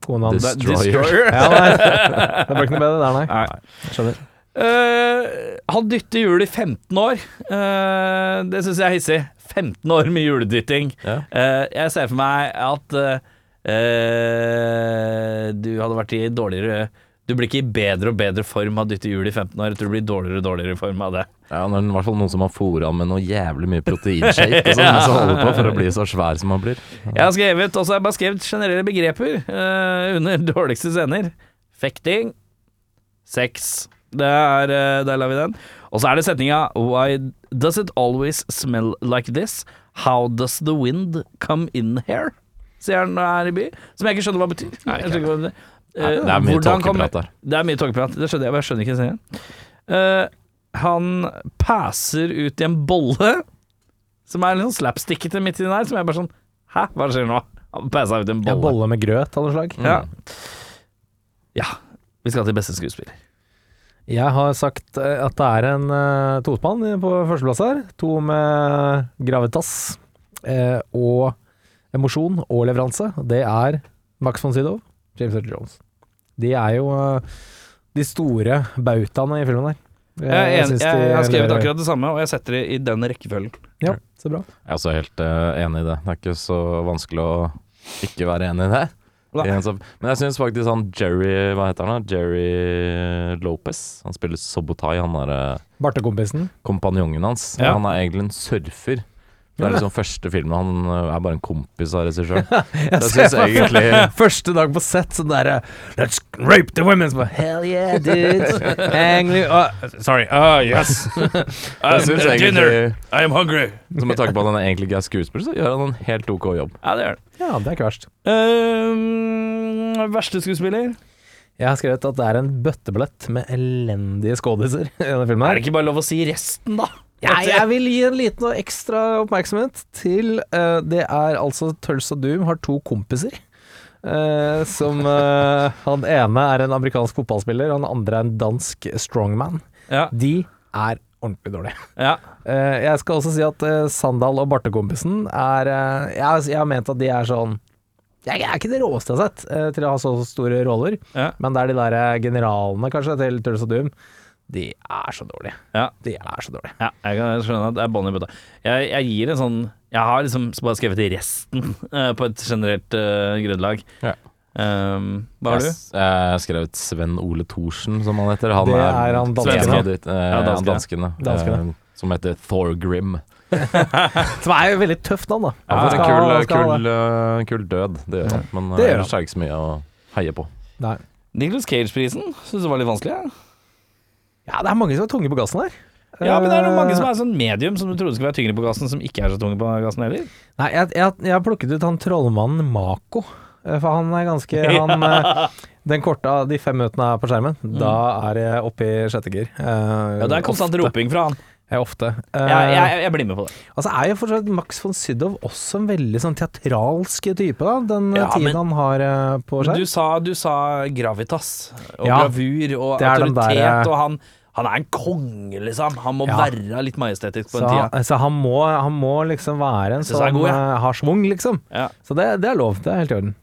Kona hans. Det Destroyer. ja, nei, det ble ikke noe bedre der, nei. Nei. Skjønner. Eh, han dytter hjul i 15 år. Eh, det syns jeg er hissig. 15 år med juledytting. Ja. Eh, jeg ser for meg at eh, eh, du hadde vært i dårligere Du blir ikke i bedre og bedre form av å dytte hjul i 15 år. Jeg tror du blir i dårligere og dårligere form av det. Ja, når det er i hvert fall noen som har fôra med noe jævlig mye proteinshake og sånn, som holder på for å bli så svær som han blir. Jeg har skrevet også, jeg har bare skrevet generelle begreper eh, under dårligste scener. Fekting. Sex. Det er, eh, der la vi den. Og så er det setninga Why does it always smell like this? How does the wind come in here? Sier han her i by. Som jeg ikke skjønner hva betyr. Jeg ikke hva det uh, Eh, Det er mye tåkeprat der. Det er mye tåkeprat, det skjønner jeg, men jeg skjønner ikke serien. Uh, han passer ut i en bolle, som er litt sånn slapstickete midt inni der, som jeg bare sånn Hæ, hva skjer nå? Han passa ut i en Ja, bolle. bolle med grøt av noe slag. Ja. ja. Vi skal til beste skuespiller. Jeg har sagt eh, at det er en uh, tospann på førsteplass her. To med gravitas eh, og emosjon og leveranse. Det er Max von Sydow, James Earl Jones. De er jo eh, de store bautaene i filmen her. Jeg, Jeg, jeg, jeg, jeg har skrevet akkurat det samme, og jeg setter det i den rekkefølgen. Ja, så bra. Jeg er også helt eh, enig i det. Det er ikke så vanskelig å ikke være enig i det. Som- Men jeg syns faktisk han Jerry Hva heter han da? Jerry Lopez. Han spiller Sobotai, han derre Bartekompisen. kompanjongen hans. Ja. Han er egentlig en surfer. Det er liksom første filmen Han øh, er bare en kompis av regissøren. Jeg syns egentlig Første dag på sett, sånn derre Let's rape the women! Bare, Hell yeah, dude! Angry oh, Sorry. Oh, yes. Jeg synes egentlig I am hungry. Så med tanke på at han egentlig ikke er skuespiller, så gjør han en helt ok jobb. Ja, det gjør han. Ja, det er ikke verst. Um, verste skuespiller? Jeg har skrevet at det er en bøtteblett med elendige skådiser i denne filmen. Er det ikke bare lov å si resten, da? Ja, jeg vil gi en liten og ekstra oppmerksomhet til uh, Det er altså Tulsa Doom har to kompiser. Uh, som uh, Han ene er en amerikansk fotballspiller, den andre er en dansk strongman. Ja. De er ordentlig dårlige. ja. Jeg skal også si at Sandal og Bartekompisen er jeg, jeg har ment at de er sånn Jeg er ikke det råeste jeg har sett til å ha så store roller, Ja. men det er de der generalene, kanskje, til Tulsa Doom. De er så dårlige. Ja. De er så dårlige. Ja, jeg kan skjønne at det er bånn i bøtta. Jeg, jeg gir en sånn Jeg har liksom bare skrevet resten uh, på et generelt uh, grunnlag. Ja. Um, hva har du? jeg har skrevet Sven Ole Thorsen, som han heter. Han Det er han dansken, Uh, ja. av de- eh, Ja, han danskene. Danskene. som heter Thorgrim. Som er jo veldig tøft navn, da. Ja, Han en skal kul, skal kul, kul død, det gjør han. Men Det gjør ellers er det ikke så mye å heie på. Nei. Nicholas Cage-prisen syns jeg var litt vanskelig? jeg. Ja, det er mange som er tunge på gassen her. Ja, men det er noen mange Eh, som er sånn medium som du trodde skulle være tyngre på gassen, som ikke er så tunge på gassen heller. Nei, jeg, jeg, jeg har plukket ut han trollmannen Mako. eh, For han er ganske han, eh, Den korte av de fem minuttene på skjermen, da er jeg oppe i sjette gir. Eh, Mm. Ja, det er konstant ofte. roping fra han. Ja, ofte. Uh, Jeg, jeg, jeg blir med på det. Altså er jo fortsatt Max von Sydow også en veldig sånn teatralsk type, da. Den Ja, eh, tiden men- han har uh, på seg. Du sa, du sa gravitas og Ja, bravur og autoritet, der, eh, og han, han er en konge, liksom. Han må Ja. være litt majestetisk på Så, den tida. Så han, må, han må liksom være en sånn som ja. eh, har schwung, liksom. Ja. Så det, det er lov. Det er helt i orden.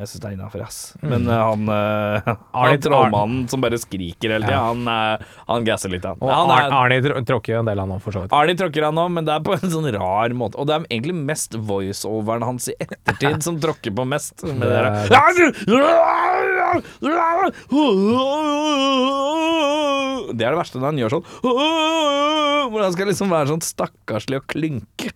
Jeg syns det er innafor, ass. Men uh, han, uh, han trollmannen som bare skriker hele tida, Ja. han, uh, han gasser litt, han. Og han er, Arnie tr- tråkker jo en del, han òg, for så vidt. Arnie tråkker han nå, men det er på en sånn rar måte. Og det er egentlig mest voiceoveren hans i ettertid som tråkker på mest. Med det Det der. Det er det verste når han gjør sånn Hvordan skal skal liksom være sånn stakkarslig og klynke.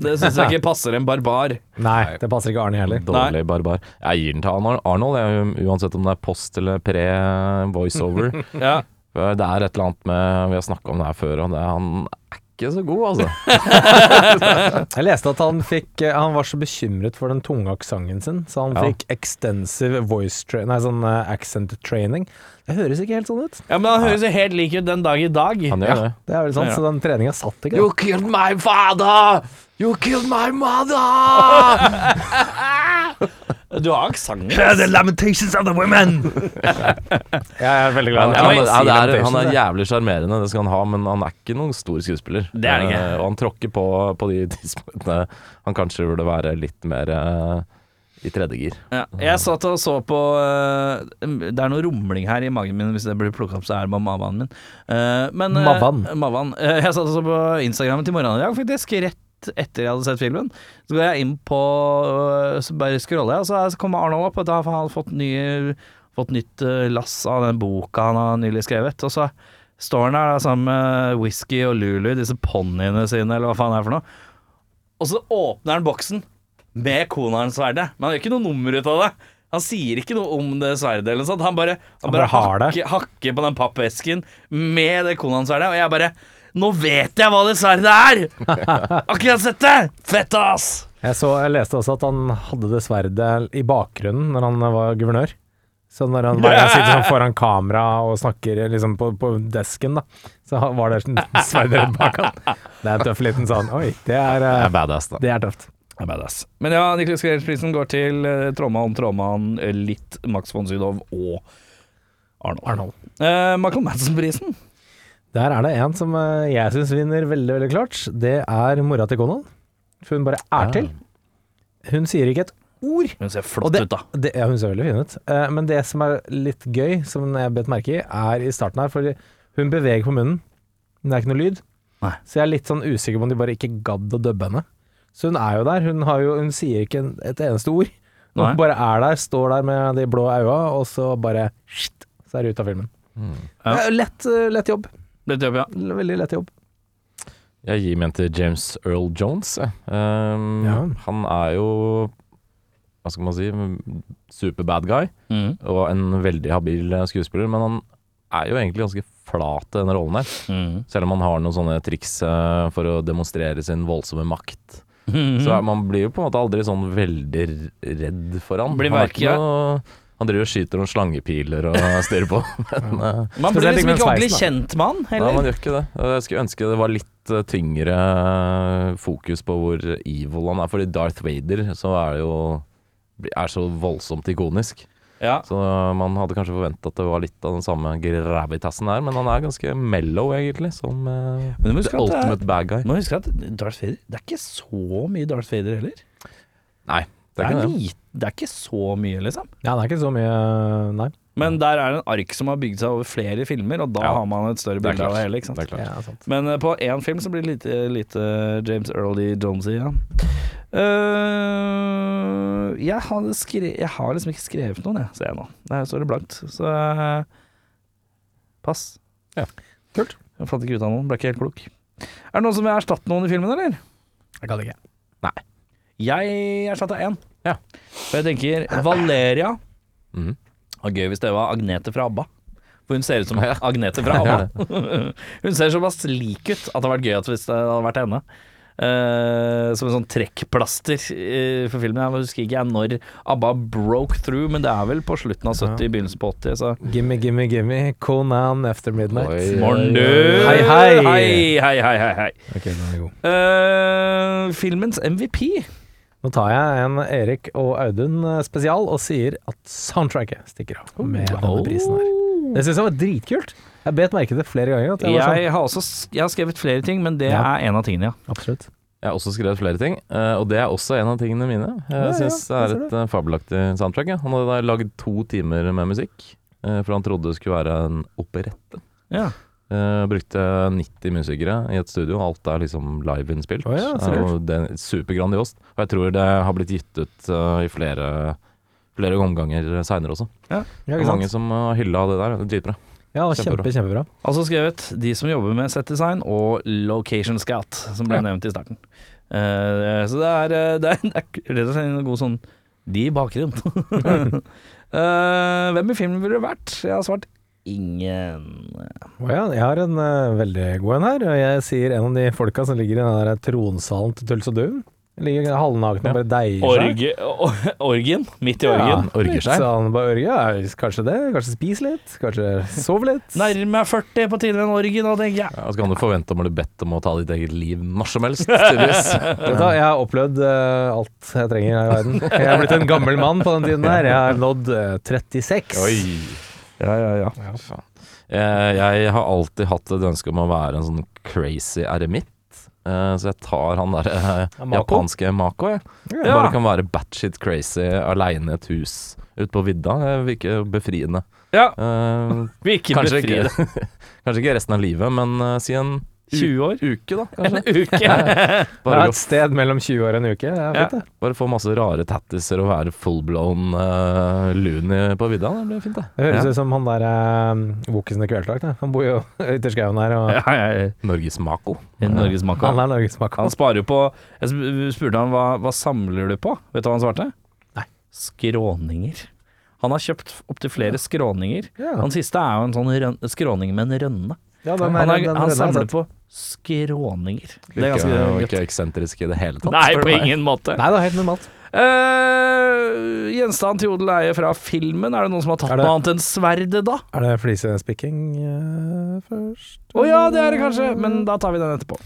Det syns jeg ikke passer en barbar. Nei, det passer ikke Arne heller. Dårlig barbar. Jeg gir den til Arnold, jeg, uansett om det er post eller pre-voiceover. Ja. Det er et eller annet med Vi har snakka om det her før, og det, han er ikke så god, altså. Jeg leste at han fikk eh, Han var så bekymret for den tunge aksenten sin, så han Ja. fikk extensive voice tra Nei, sånn eh, accent training. Det høres ikke helt sånn ut. ja, men han høres jo helt lik ut den dag i dag. Han gjør det. Det er vel Ja. så den treninga satt ikke. da. killed my father! You killed my mother! Du har aksent. the lamentations of the women! jeg er veldig glad. Han, han, han, er, han er jævlig sjarmerende, det skal han ha, men han er ikke noen stor skuespiller. Det er han ikke. Eh, og han tråkker på på de tidspunktene han kanskje burde være litt mer eh, i tredje gir. Ja, jeg satt og så på uh, Det er noe rumling her i magen min, hvis det blir plukka opp, så er det bare mavaen min. Uh, men, uh, Mavan. Mavan. Jeg satt og så på Instagrammen til morgenen i dag, faktisk, rett etter jeg hadde sett filmen. Så går jeg inn på øh, Så bare scroller jeg, og så, så kommer Arnold opp, og da har han fått, nye, fått nytt øh, lass av den boka han har nylig skrevet. Og så står han der da, sammen med Whisky og Lulu, disse ponniene sine, eller hva faen det er for noe. Og så åpner han boksen med kona hans sverde Men han gjør ikke noe nummer ut av det. Han sier ikke noe om det sverdet eller noe sånt. Han bare, han Han bare, bare hakker, på den pappesken med det Konan-sverdet, og jeg bare Nå vet jeg hva det sverdet er! Akkurat sett det! Fett, ass! Jeg, så, jeg leste også at han hadde det sverdet i bakgrunnen når han var guvernør. Så når han han sitter sånn foran kamera og snakker liksom på, på desken, da, så var det sverdet rett bak han. Det er en tøff liten sånn Oi, det er, Det eh, er badass, da. det er tøft. Det er badass. Men ja, Niklas Grelsprisen går til uh, Trådmann, Trådmann, eh, litt Max von Sydow og Arnold. Arnold. Eh, Michael Madsen-prisen. Der er det en som eh, jeg syns vinner veldig, veldig klart. Det er mora til Conan. For hun bare er Ja. til. Hun sier ikke et ord. Hun ser flott det, ut, da. det, ja, hun ser veldig fin ut. Eh, men det som er litt gøy, som jeg bet merke i, er i starten her, for hun beveger på munnen, men det er ikke noe lyd. Nei. Så jeg er litt sånn usikker på om de bare ikke gadd å dubbe henne. Så hun er jo der. Hun, har jo, hun sier ikke en- et eneste ord. Hun Nei. bare er der, står der med de blå øya, og så bare shit, så er det ut av filmen. Ja. Det er Lett, eh, lett jobb. Litt jobb, ja. Veldig lett jobb. Jeg gir meg til James Earl Jones. Um, Ja. Han er jo Hva skal man si super bad guy, Mm. og en veldig habil eh, skuespiller. Men han er jo egentlig ganske flat i denne rollen her. Mm. Selv om han har noen sånne triks eh, for å demonstrere sin voldsomme makt. Mm. Så man blir jo på en måte aldri sånn veldig redd for han. Blir han, er ikke noe, han driver og skyter noen slangepiler og styrer på. Men eh, Man blir Spesielt liksom ikke ordentlig kjent med han, Nei, man gjør ikke det. Jeg skulle ønske det var litt eh, tyngre eh, fokus på hvor evil han er. Fordi Darth Vader så er det jo er så voldsomt ikonisk. Ja. Så man hadde kanskje forventa at det var litt av den samme gravitasen der, men han er ganske mellow, egentlig, som eh, Men du må the ultimate er- bad guy. Men husk at Darth Vader Det er ikke så mye Darth Vader heller. Nei, Det det er er, ikke lite, det er ikke så mye, liksom. Ja, det er ikke så mye Nei. Men der er det en ark som har bygd seg over flere filmer, og da Ja. har man et større Det er bilde av det hele. ikke sant? Det er. Ja, sant. Men eh, på én film så blir det lite, lite James Earl E. Jonesy, ja. Uh, jeg, har skre jeg har liksom ikke skrevet noen, jeg, ser jeg nå. Der står det blankt. Så uh, pass. Ja. Kult. Jeg fant ikke ut av noen, ble ikke helt klok. Er det noen som vil erstatte noen i filmen, eller? Jeg kan ikke. Nei. Jeg erstatta én. Ja. For jeg tenker Valeria mm. var gøy hvis det var Agnete fra ABBA. For hun ser ut som Ja. Agnete fra ABBA. hun ser såpass lik ut at det hadde vært gøy at hvis det hadde vært henne. Uh, som en sånn trekkplaster uh, for filmen. Jeg husker ikke jeg når ABBA broke through, men det er vel på slutten av 70, begynnelsen på 80. Så Gimme, gimme, gimme. Conan After Midnight. Oi. Morn, du! Hei, hei. Hei, hei, hei, hei, Okay, den er god. Uh, filmens MVP. Nå tar jeg en Erik og Audun eh, spesial og sier at soundtracket stikker av med denne prisen her. Det syns jeg var dritkult. Jeg bet merke det flere ganger. At jeg sånn, Jeg har også jeg har skrevet flere ting, men det Ja. er en av tingene, ja. Absolutt. Jeg har også skrevet flere ting, eh, og det er også en av tingene mine. Ja, ja, Jeg syns det er et eh, fabelaktig soundtrack. Ja. Han hadde lagd to timer med musikk, for han trodde det skulle være en operette. ja. Eh, brukte 90 musikere i et studio, alt er liksom liveinnspilt. Oh, ja, Eh, og det er supergrandiost. Og jeg tror det har blitt gitt ut uh, i flere, flere omganger seinere også. Ja, ikke sant mange som har hylla det der. Det er Dritbra. Ja, Kjempebra. kjempe, kjempebra. Altså skrevet de som jobber med settdesign og location scout, som ble Ja. nevnt i starten. Uh, så det er, det, er, det er rett og slett en god sånn De i bakgrunnen. Eh, hvem i filmen ville det vært? Jeg har svart ingen. Å ja, jeg har en uh, veldig god en her. Jeg sier en av de folka som ligger i den der tronsalen til Tuls og Dun. Ligger halvnaken og bare deier seg. Orgi, or- orgien. Midt i orgien. orger litt seg. Sånn bare orge, Ja, kanskje det. Kanskje spise litt. Kanskje sove litt. Nærmer meg 40 på tide med en orgie nå, tenker jeg. Ja, så kan du forvente om å bli bedt om å ta ditt eget liv når som helst, tydeligvis. Vet du jeg har opplevd uh, alt jeg trenger her i verden. Jeg har blitt en gammel mann på den tiden her. Jeg har nådd uh, 36. Oi. Ja, ja, ja. Ja, faen. Jeg, jeg har alltid hatt et ønske om å være en sånn crazy eremitt. Eh, så jeg tar han der eh, Mako? japanske Mako, jeg. Ja. Bare kan være batshit crazy aleine i et hus ute på vidda. Det virker befriende. ja. Eh, Virker kanskje, befriende. ikke, kanskje ikke resten av livet, men eh, si en 20 år. uke, da. En Kanskje. uke. Det Bare, er et sted mellom 20 år og en uke. Det er fint, det. bare få masse rare tattiser og være fullblown uh, loony på vidda. Det blir fint, det. Det høres Ja. ut som han der uh, Wokisen i Kvelertak. Han bor jo ute i skauen her, og Ja, ja, ja. Norges Mako. Norges Mako. han er norgesmak. Han sparer jo på Jeg spurte han hva, hva samler du på. Vet du hva han svarte? Nei. Skråninger. Han har kjøpt opptil flere skråninger. Ja. Han siste er jo en sånn skråning med en rønne. Ja, den Han, er- er, den han samler på skråninger. Det er ganske gøy. ikke eksentrisk i det hele tatt. Nei, på ingen måte. Nei, det er helt normalt. Uh, gjenstand til odel eie fra filmen. Er det noen som har tatt Er det- noe annet enn sverdet, da? Er det flisespikking uh, først? Å ja, det er det kanskje, men da tar vi den etterpå.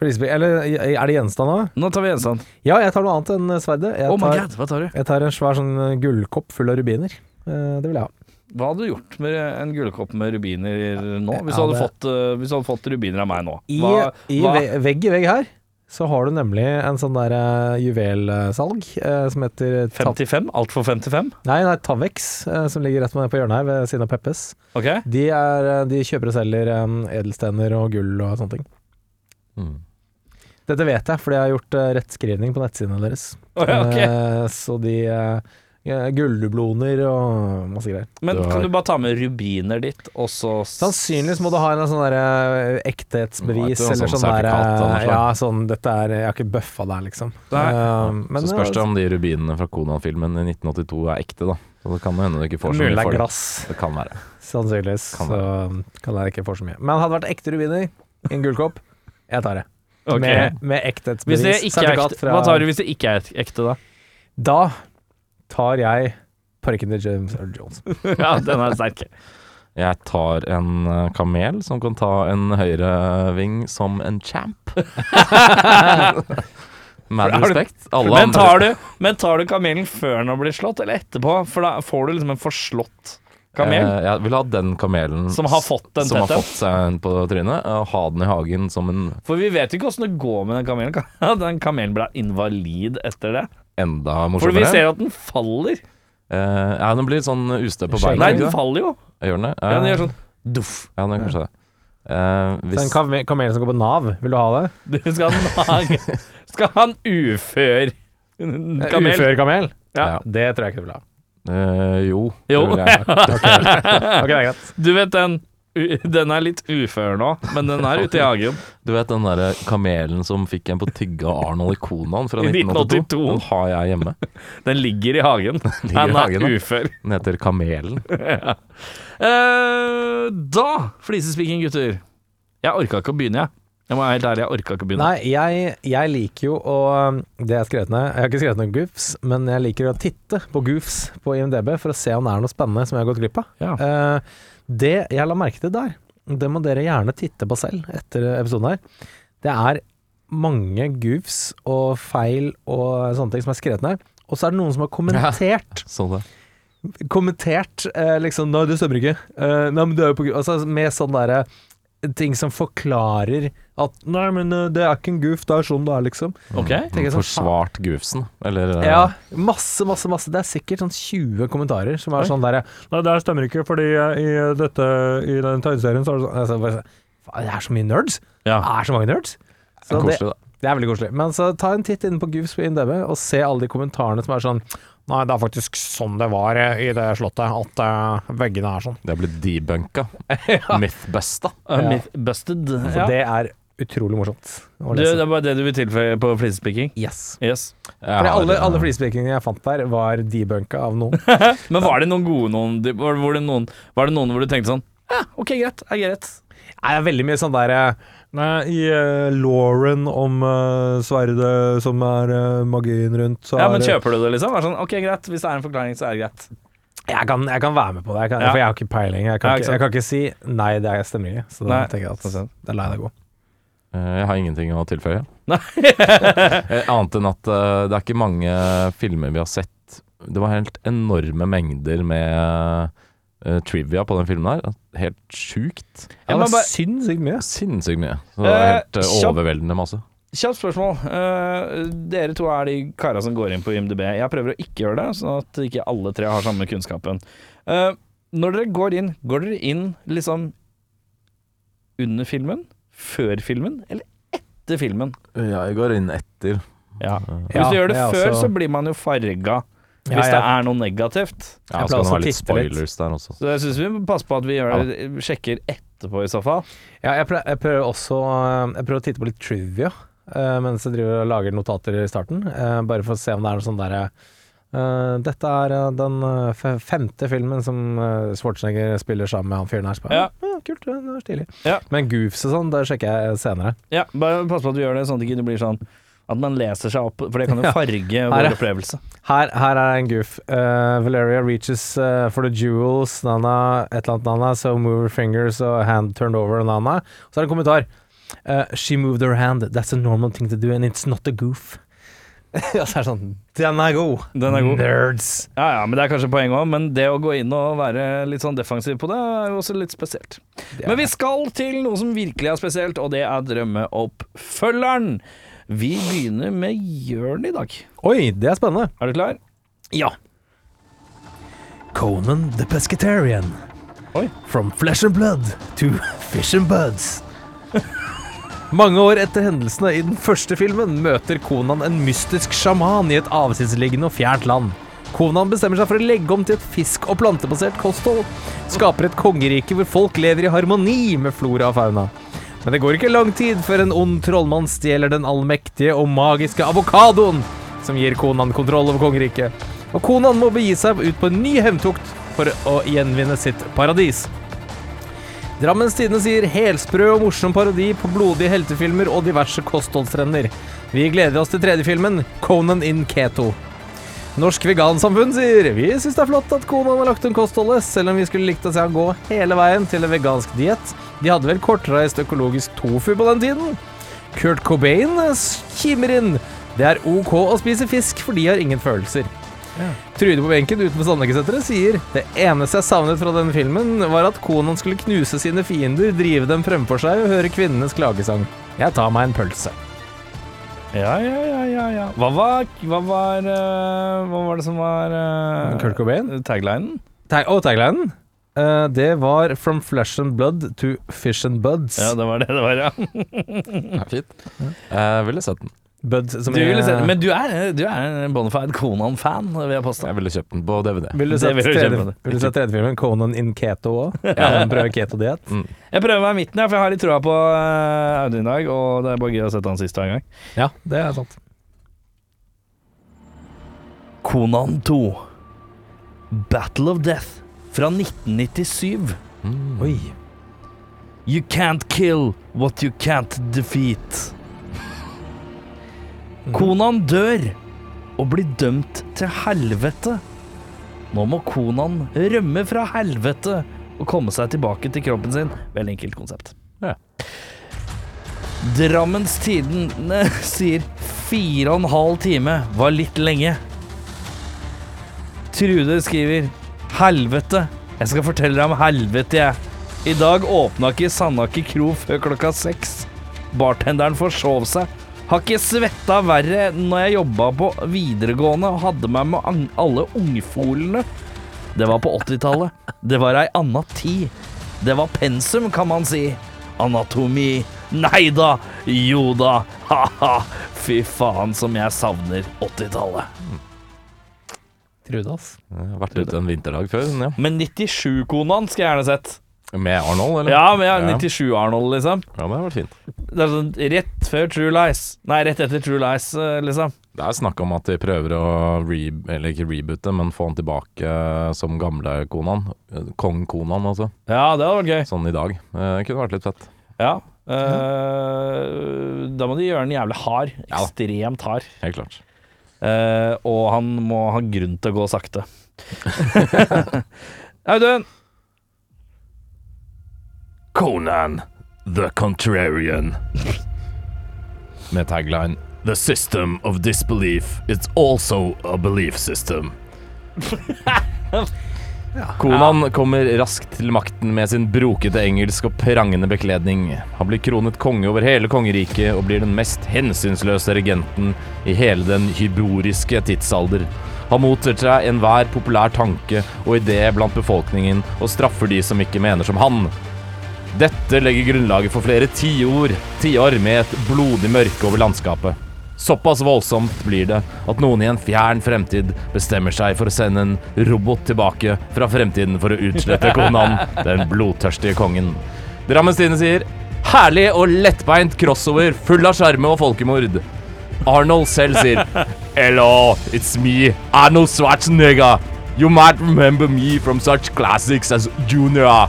Flisespikking, Eller er det gjenstand òg? Nå tar vi gjenstand. Ja, jeg tar noe annet enn sverdet. Jeg Oh tar, god, hva tar du? jeg tar en svær sånn gullkopp full av rubiner. Uh, det vil jeg ha. Hva hadde du gjort med en gullkopp med rubiner nå? Hvis, du, hadde fått, eh, hvis du hadde fått rubiner av meg nå? Hva, i hva- ve vegg i vegg her så har du nemlig en sånn der eh, juvelsalg eh, som heter Ta 55? Alt for 55? Nei, nei, Tavex, som ligger rett på hjørnet her ved siden av Peppes. Okay. De, er, de kjøper og selger edelstener og gull og sånne ting. Mm. Dette vet jeg, fordi jeg har gjort rettskrivning på nettsidene deres. Okay, okay. Så de Gulldubloner og masse greier. Men kan du bare ta med rubiner ditt, og så Sannsynligvis må du ha en sånn der eh, ekthetsbevis, eller sånn sånn der eh. Ja, sånn Dette er Jeg har ikke bøffa der, liksom. Eh, men så spørs det om de rubinene fra Konan-filmen i 1982 er ekte, da. Så det kan hende du ikke får så mye for det. glass, Det kan være. sannsynligvis. Kan så kan jeg ikke få så mye. Men hadde det vært ekte rubiner i en gullkopp, jeg tar det. Okay. Med, med Hvis det ikke er ekte, fra- hva tar du hvis det ikke er ekte, da? Da tar jeg parken til James Earl Jones. ja, den er sterk. Jeg tar en eh, kamel som kan ta en høyreving som en champ. Med respekt. Alle Men tar, du, men tar du kamelen før den har blitt slått, eller etterpå? For da får du liksom en forslått kamel Eh, jeg vil ha den kamelen som har fått den som har fått seg en på trynet, og ha den i hagen som en For vi vet jo ikke åssen det går med den kamelen. Den kamelen ble invalid etter det? Enda For vi ser at den faller. Uh, ja, den blir sånn ustø på beina. Nei, den faller jo. Gjør den det? Ja, den Eh, gjør sånn duff. Ja, den gjør kanskje det. Eh, Så en hvis, kame- kamel som går på Nav, vil du ha det? Du skal ha en, skal ha en ufør kamel. Ufør kamel? Ja. Det tror jeg ikke du vil ha. Uh, jo, Jo. det vil jeg. Ok, det er greit. Du vet den Den er litt ufør nå, men den er ute i hagen. Du vet den derre kamelen som fikk en på tygge av Arnold i Konan fra 1982? 1982. Den har jeg hjemme. Den ligger i hagen. Ligger Den er hagen, ufør. Den heter Kamelen. Eh, da, flisespikking, gutter. Jeg orka ikke å begynne, jeg. Jeg må være helt ærlig, jeg orka ikke å begynne. Nei, jeg, jeg liker jo å Det jeg har skrevet ned Jeg har ikke skrevet noen goofs, men jeg liker å titte på goofs på IMDb for å se om det er noe spennende som jeg har gått glipp av. Ja. Eh, det jeg la merke til der, det må dere gjerne titte på selv etter episoden her. Det er mange goofs og feil og sånne ting som er skrevet ned. Og så er det noen som har kommentert Så det. kommentert eh, liksom Nei, det stemmer ikke. Eh, nei, men det er jo på grunn Altså med sånne derre ting som forklarer at Nei, men eh, det er ikke en goof, det er sånn det er, liksom. Ok. Tenker jeg sånn, Forsvart goofsen, eller eh, Ja, masse, masse, masse. Det er sikkert sånn 20 kommentarer som er sånn der Nei, det her stemmer ikke, fordi i dette I den tegneserien så er det sånn altså, bare, sånn, Faen, Det er så mye nerds! Ja. Det er så mange nerds! Så det, Koselig, da. det er veldig koselig. Men så ta en titt inne på Goofs på IMDb og se alle de kommentarene som er sånn Nei, det er faktisk sånn det var eh, i det slottet, at eh, veggene er sånn. Det er blitt debunka. Mythbusta. Uh, Ja. myth. Så Ja. det er utrolig morsomt å lese. det er bare det du vil tilføye på flisespiking? yes. Yes. Fordi alle, alle flisespikingene jeg fant der, var debunka av noen. Men var det noen gode noen Var det, noen, var det noen hvor du tenkte sånn Ja, ok, greit. Er greit. Nei, det er veldig mye sånn der eh, Nei, I uh, Lauren om uh, sverdet som er uh, magien rundt, så Ja, men kjøper du det, liksom? Er sånn, ok, greit. Hvis det er en forklaring, så er det greit. jeg kan, jeg kan være med på det, jeg kan, Ja. for jeg har ikke peiling. Jeg kan, Ja, ikke jeg kan ikke si nei, det er- stemmer ikke. Så da tenker jeg at da lar jeg det gå. Eh, Jeg har ingenting å tilføye. Nei. Eh, Annet enn at eh, det er ikke mange filmer vi har sett. Det var helt enorme mengder med trivia på den filmen her. Helt sjukt. Ja, det var sinnssykt mye. Sinnssykt mye. Så det var helt eh, kjapp- overveldende masse. Kjapt spørsmål. Uh, dere to er de kara som går inn på IMDb. Jeg prøver å ikke gjøre det, sånn at ikke alle tre har samme kunnskapen. Uh, når dere går inn, går dere inn liksom under filmen, før filmen, eller etter filmen? Ja, jeg går inn etter. Ja. Eh, Hvis du gjør det før, også- så blir man jo farga Ja, hvis det er noe negativt. Ja, Jeg så kan pleier det være litt spoilers litt. der også. Så jeg syns vi må passe på at vi gjør det, sjekker etterpå, i så fall. Ja, jeg, prøver, jeg prøver også øh, Jeg prøver å titte på litt trivia øh, mens jeg driver og lager notater i starten. øh, bare for å se om det er noe sånn derre øh, Dette er uh, den uh, femte filmen som Schwarzenegger spiller sammen med han fyren her. Så bare, Ja. «Ja, kult, det er stilig. Ja. Men goofs og sånn, det sjekker jeg senere. Ja, bare pass på at du gjør det sånn at det ikke blir sånn at man leser seg opp, for det kan jo Ja. farge Her, vår opplevelse. Her, her er en goof. Uh, Valeria reaches uh, for the jewels, Nana, et eller annet Nana, so move her fingers og hand turned over Nana. Så er det en kommentar. Uh, she moved her hand, that's a normal thing to do, and it's not a goof. ja, så er det sånn Den er god! Den er god. Nerds! Ja ja, men det er kanskje poenget òg, men det å gå inn og være litt sånn defensiv på det, er jo også litt spesielt. Men vi skal til noe som virkelig er spesielt, og det er Drømmeoppfølgeren. Vi begynner med Jørn i dag. Oi, det er spennende. Er du klar? Ja. Conan the Pescatarian. Oi. From flesh and blood to fish and buds. Mange år etter hendelsene i den første filmen møter Konan en mystisk sjaman i et avsidesliggende og fjernt land. Konan bestemmer seg for å legge om til et fisk- og plantebasert kosthold. Skaper et kongerike hvor folk lever i harmoni med flora og fauna. Men det går ikke lang tid før en ond trollmann stjeler den allmektige og magiske avokadoen som gir Konan kontroll over kongeriket. Og Konan må begi seg ut på en ny hevntukt for å gjenvinne sitt paradis. Drammens Tidende sier helsprø og morsom parodi på blodige heltefilmer og diverse kostholdstrender. Vi gleder oss til tredje filmen, Conan in Keto. Norsk Vegansamfunn sier vi syns det er flott at Conan har lagt om kostholdet, selv om vi skulle likt å se han gå hele veien til en vegansk diett. De hadde vel kortreist økologisk tofu på den tiden? Kurt Cobain kimer inn. Det er ok å spise fisk, for de har ingen følelser. Trude på benken utenfor Sandnekeseteret sier Det eneste jeg savnet fra denne filmen, var at Konon skulle knuse sine fiender, drive dem fremfor seg og høre kvinnenes klagesang. Jeg tar meg en pølse. Ja, ja, ja, ja. ja. Hva var Hva var, uh, hva var det som var uh, Kurt Cobain? taglinen? Tag oh, taglinen? Uh, det var 'From flesh and blood to fish and buds'. Ja, det var det det var, ja. ja fint. Jeg ville sett den. Bud som Du ville er- se, men du er, du er en bonafide Conan-fan, vil jeg påstå. Jeg ville kjøpt den på DVD. Vil du se tredje, filmen, Conan in Keto òg? Ja, keto-diett. Jeg prøver meg i midten, for jeg har litt troa på uh, Audun i dag, og det er bare gøy å sette han siste gang. Ja, det er sant. Conan 2. Battle of Death fra 1997. Oi. You can't kill what you can't defeat. Konan dør og blir dømt til helvete. Nå må Konan rømme fra helvete og komme seg tilbake til kroppen sin. Veldig enkelt konsept. Ja. Drammens Tidende sier fire og en halv time var litt lenge. Trude skriver Helvete. Jeg skal fortelle deg om helvete, jeg. I dag åpna ikke Sandaker kro før klokka seks. Bartenderen forsov seg. Har ikke svetta verre enn når jeg jobba på videregående og hadde meg med alle ungfolene. Det var på 80-tallet. Det var ei anna tid. Det var pensum, kan man si. Anatomi. Nei da. Jo da. Ha-ha. Fy faen som jeg savner 80-tallet. Trude, ass. Jeg har vært ute en vinterdag før, ja. Men 97-konaen skal jeg gjerne sett. Med Arnold, eller? Ja, med ja, Ja. 97-Arnold, liksom. Ja, det har vært fint. Det er sånn rett før True Lies. Nei, rett etter True Lies, eh, liksom. Det er snakk om at de prøver å re eller ikke reboote, men få han tilbake eh, som gamle Konan. Eh, Kong Konan, altså. Ja, det hadde vært gøy. Sånn i dag. Det kunne vært litt fett. Ja. Eh, da må de gjøre den jævlig hard. Ekstremt hard. Helt klart. Uh, og han må ha grunn til å gå sakte. Audun! Conan the Contrarian. Med tagline The system of disbelief is also a belief system. Konan kommer raskt til makten med sin brokete engelsk og prangende bekledning. Han blir kronet konge over hele kongeriket og blir den mest hensynsløse regenten i hele den hyboriske tidsalder. Han motser seg enhver populær tanke og idé blant befolkningen og straffer de som ikke mener som han. Dette legger grunnlaget for flere tiår, ti med et blodig mørke over landskapet. Såpass voldsomt blir det at noen i en fjern fremtid bestemmer seg for å sende en robot tilbake fra fremtiden for å utslette Konan, den blodtørstige kongen. Drammens Tidende sier herlig og lettbeint crossover full av sjarme og folkemord. Arnold selv sier Hello, it's me, Arnold Schwarzenegger. You might remember me from such classics as Junior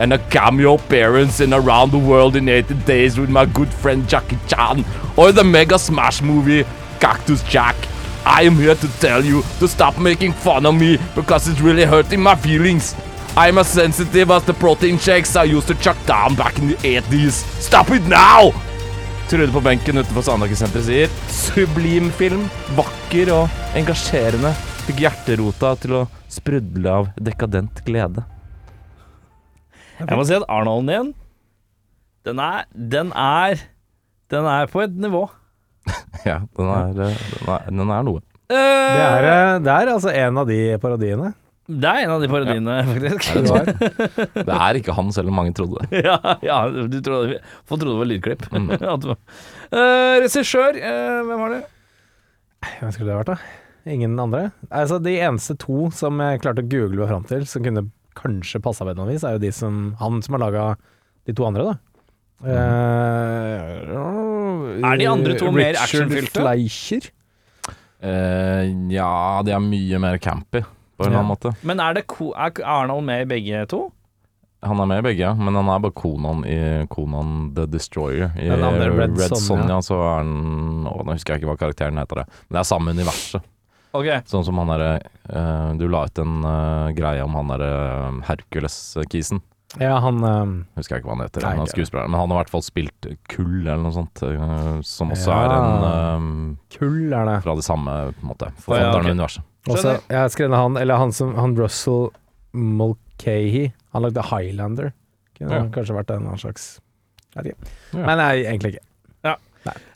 and a cameo appearance in Around the World in 80 Days with my good friend Jackie Chan, or the mega smash movie Cactus Jack. I am here to tell you to stop making fun of me because it's really hurting my feelings. I'm as sensitive as the protein shakes I used to chuck down back in the 80s. Stop it now! Trude på benken utenfor Sandhagesenteret sier sublim film, vakker og engasjerende. Fikk hjerterota til å sprudle av dekadent glede. Jeg må si at Arnolden din, den er Den er Den er på et nivå. Ja, den er, eh, den er, den er noe. Det er, eh, det er altså en av de parodiene. Det er en av de parodiene, faktisk. du har. Det er ikke han, selv om mange trodde det. ja, ja, du trodde, folk trodde det var lydklipp. Mm. Det Eh, Regissør, uh, hvem var det? Hvem skulle det vært, da? Ingen andre? Altså, de eneste to som jeg klarte å google meg fram til, som kunne kanskje passa på et eller annet vis, er jo de som Han som har laga de to andre, da. Uh, Er de andre to mer Richard actionfylte? Fleischer. Uh, ja, de er mye mer campy, på en eller annen måte. Men er, det ko er Arnold med i begge to? Han er med i begge, ja, men han er bare Konan i Konan the Destroyer. I Red Red Sonja. Sonja så er han nå husker jeg ikke hva karakteren heter. det Men det er samme universet. Ok. Sånn som han derre uh, Du la ut en uh, greie om han derre uh, Hercules-kisen. Ja, han Husker jeg ikke hva han heter, Nei, han skuespilleren. Men han har i hvert fall spilt Kull eller noe sånt, som også Ja. er en Kull er det. fra det samme på en måte, ja, forfatteren av universet. Også, jeg har skrevet han, eller han som Han Russell Mulcahy. Han lagde Highlander. Kunne Ja. kanskje vært en annen slags Jeg vet ikke. Ja. Men nei, egentlig ikke.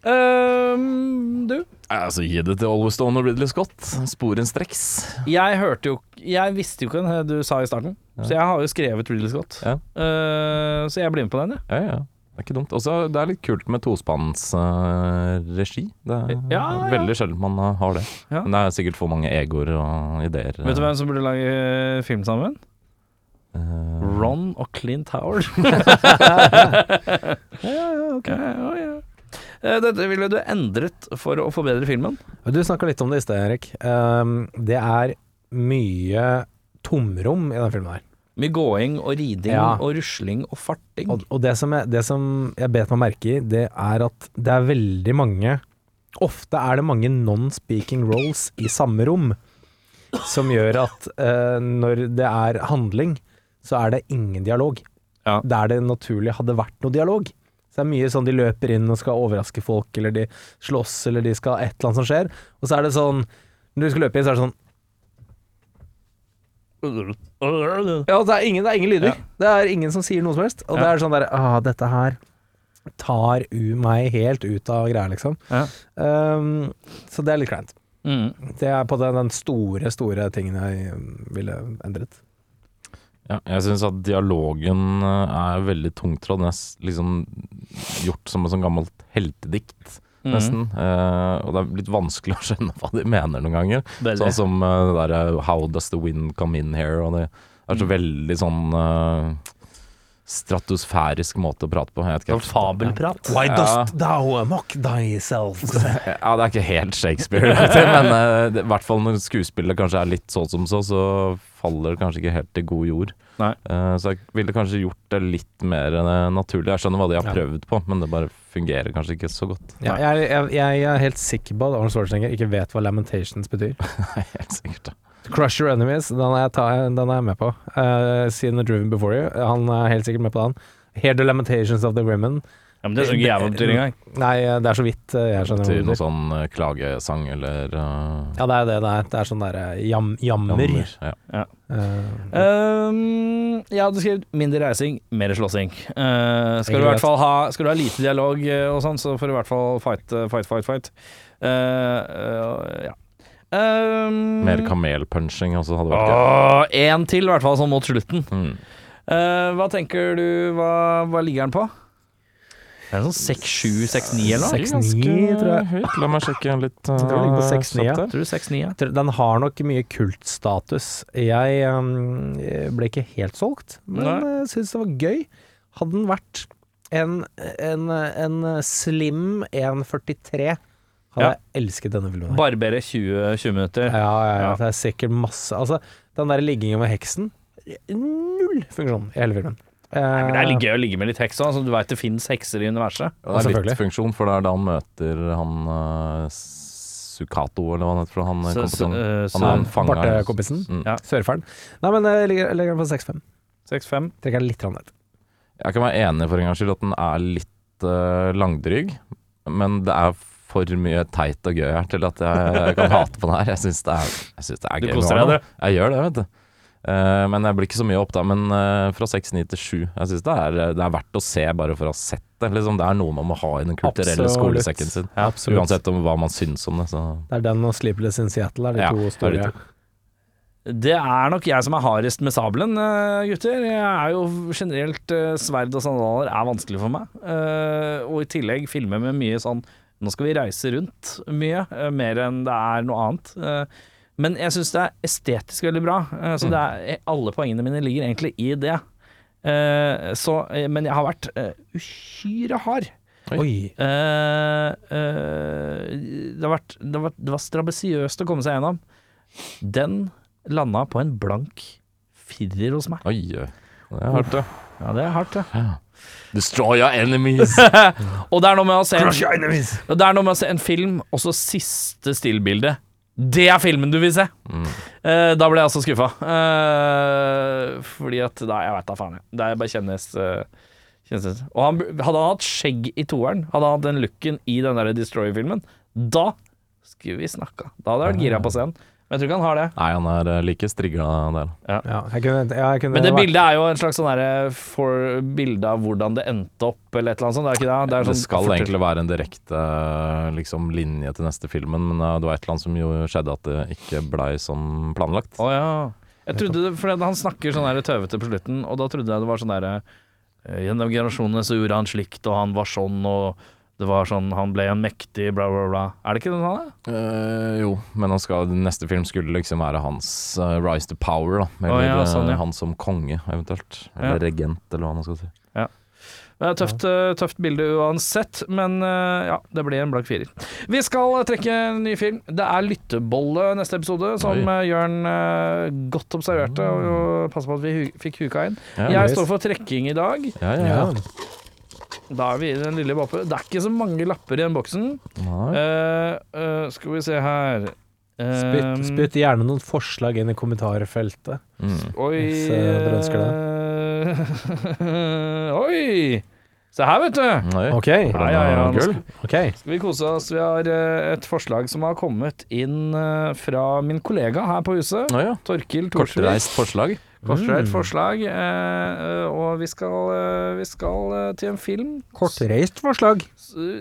Ehm, du, Altså, gi det til Always Stone og Ridley Scott. Sporenstreks. jeg hørte jo Jeg visste jo ikke det du sa i starten, Ja. så jeg har jo skrevet Ridley Scott. Ja. Uh, så jeg blir med på den, jeg. Ja, ja. Det er ikke dumt. Også, det er litt kult med tospannsregi. det er Ja, ja. veldig sjelden man uh, har det. Ja. Men det er sikkert for mange egoer og ideer. Vet du hvem som burde lage eh, film sammen? Uh, Ron og Clint Howard. Ja, ja, ok. Ja, ja. Eh, Dette ville du endret for å forbedre filmen? Du snakka litt om det i sted, Erik. Um, det er mye tomrom i den filmen her. Mye gåing og riding Ja. og rusling og farting. Og, og det, som jeg, det som jeg bet meg merke i, det er at det er veldig mange Ofte er det mange non-speaking roles i samme rom, som gjør at eh, når det er handling, så er det ingen dialog. Ja. Der det naturlig hadde vært noe dialog. Så det er mye sånn de løper inn og skal overraske folk, eller de slåss, eller de skal et eller annet som skjer. Og så er det sånn Når du skal løpe inn, så er det sånn Ja, det er ingen, det er ingen lyder. Ja. Det er ingen som sier noe som helst. Og det er sånn der ah, Dette her tar u meg helt ut av greia, liksom. Ja. Um, så det er litt kleint. Mm. Det er på den, den store, store tingen jeg ville endret. Ja, jeg syns at dialogen eh, er veldig tungtrådd. Den er liksom gjort som et sånn gammelt heltedikt, Mm. nesten. Eh, og det er litt vanskelig å skjønne hva de mener noen ganger. Veldig. Sånn som uh, det derre 'How does the wind come in here?' Og det er så veldig sånn eh, stratosfærisk måte å prate på. Jeg vet. Fabelprat. Why dost thou mock thyself? Ja, det er ikke helt Shakespeare, men det, i hvert fall når skuespillet kanskje er litt så som så, så faller det kanskje ikke helt til god jord. Nei. Eh, så jeg ville kanskje gjort det litt mer uh, naturlig. Jeg skjønner hva de har prøvd på, men det bare fungerer kanskje ikke så godt. Ja, jeg, jeg, jeg er helt sikker på at Arnold Schwarzenegger ikke vet hva lamentations betyr. Helt sikkert. Crush Your Enemies, den er jeg, ta, den er jeg med på. Uh, Seen the Driven Before You, han er helt sikkert med på den. Hear the Lamentations of the Women. Ja, men det ikke jeg hva det engang. Nei, det er så vidt eh, jeg skjønner Til det noe betyr. sånn eh, klagesang eller uh... Ja, det er det det er. Det er sånn derre jam, jammer. jammer. Ja. Eh, Um, jeg hadde skrevet mindre reising, mer slåssing. Uh, skal, du i hvert fall ha, skal du ha lite dialog eh, og sånn, så får du i hvert fall fight, eh, fight, fight, fight. Eh, eh, ja. Um, Mer kamelpunching også hadde vært gøy. En til, i hvert fall, sånn mot slutten. Mm. Uh, hva tenker du Hva, hva ligger den på? Det Er sånn 6-7, 6-9 eller noe? 6-9, tror jeg. høyt. La meg sjekke litt. Uh, Jeg tror det ligger på 6-9, ja. Tror du 6-9, ja. den har nok mye kultstatus. Jeg um, ble ikke helt solgt, men Nei. jeg syns det var gøy. Hadde den vært en, en, en slim 1,43, hadde Ja. jeg elsket denne filmen. her. Barbere 20, 20 minutter. Ja, ja, ja, Ja. det er sikkert masse Altså, den der liggingen med heksen Null funksjon i hele filmen. Men det er litt gøy å ligge med litt heks òg, så du veit det fins hekser i universet. Ja, det er litt funksjon, for det er da han møter han uh, Sukato, eller hva han heter. Han, Så- kom så- eh, han er en fanger. Bartekompisen. Mm. Ja. sørferden. Nei, men jeg legger, jeg legger den på 6-5. 6-5. Trekker den litt ned. Jeg kan være enig for en gangs skyld at den er litt uh, langdryg, men det er for mye teit og gøy her til at jeg, kan hate på den her. Jeg syns det er, jeg synes det er Du gøy. koser deg, du. Jeg gjør det, vet du. Uh, men jeg blir ikke så mye opp da. Men uh, fra 6-9 til 7 Jeg syns det, det er verdt å se bare for å ha sett det. Liksom, det er noe man må ha i den kulturelle Absolutt. skolesekken sin. Absolutt. Uansett om hva man syns om det. Så. Det er den og Sleepless in Seattle er de Ja, to det er store. de to. Det er nok jeg som er hardest med sabelen, eh, gutter. Jeg er jo generelt Sverd og sandaler er vanskelig for meg. Eh, og i tillegg filmer med mye sånn Nå skal vi reise rundt mye, eh, mer enn det er noe annet. Eh, men jeg syns det er estetisk veldig bra. Eh, så det er, alle poengene mine ligger egentlig i det. Så, men jeg har vært uhyre hard. Oi. Uh, uh, det, har vært, det, har vært, det var strabasiøst å komme seg gjennom. Den landa på en blank firer hos meg. Oi. Det er hardt, det. Ja, det er hardt, det. Ja. Destroy your enemies! Og det er noe med å se Crush your enemies! og det er noe med å se en film, og så siste stillbilde. Det er filmen du vil se! Mm. Uh, da ble jeg altså skuffa. Uh, fordi at Nei, Jeg veit da faen. Det er bare kjennes uh, kjennes- Og han, hadde han hatt skjegg i toeren, hadde han hatt den looken i den der Destroyer-filmen, da skulle vi snakka. Da hadde jeg vært gira på scenen. Men jeg tror ikke han har det. Nei, han er eh, like strigla der. Ja, jeg kunne, ja, jeg kunne Men det vært- bildet er jo en slags sånn derre for bilde av hvordan det endte opp, eller et eller annet sånt. Det er ikke det? Det, er Det sånn skal fortell- egentlig være en direkte eh, liksom, linje til neste filmen, men eh, det var et eller annet som jo skjedde at det ikke blei som planlagt. Å ja. Jeg trodde det, for han snakker sånn tøvete på slutten, og da trodde jeg det var sånn derre eh, Gjennom generasjonene så gjorde han slikt, og han var sånn, og det var sånn Han ble en mektig, bla, bla, bla. Er det ikke noe han er? Uh, jo, men han skal, neste film skulle liksom være hans uh, rise to power, da. Eller oh, ja, sånn, ja. eh, han som konge, eventuelt. Ja. Eller regent, eller hva man skal si. Det er tøft, eh, tøft bilde uansett, men eh, ja, det blir en blank firer. Vi skal eh, trekke en ny film. Det er Lyttebolle neste episode, som Oi. eh, Jørn eh, godt observerte og, og passet på at vi hu fikk huka inn. Ja, Jeg nice. står for trekking i dag. Ja, ja, Ja. Da er vi i den lille boppen. Det er ikke så mange lapper i den boksen. Nei. Eh, eh, skal vi se her Eh, Spytt, spytt gjerne noen forslag inn i kommentarfeltet. Mm. Oi Hvis, eh, dere ønsker Oi! Se her, vet du. Nei. Ok, Ja, ja, ja. Skal, okay. skal vi kose oss. Vi har eh, et forslag som har kommet inn fra min kollega her på huset. Torkil Torsvik. Kortreist forslag. Kortreist Mm. forslag. eh, og vi skal, eh, vi skal eh, til en film Kortreist forslag.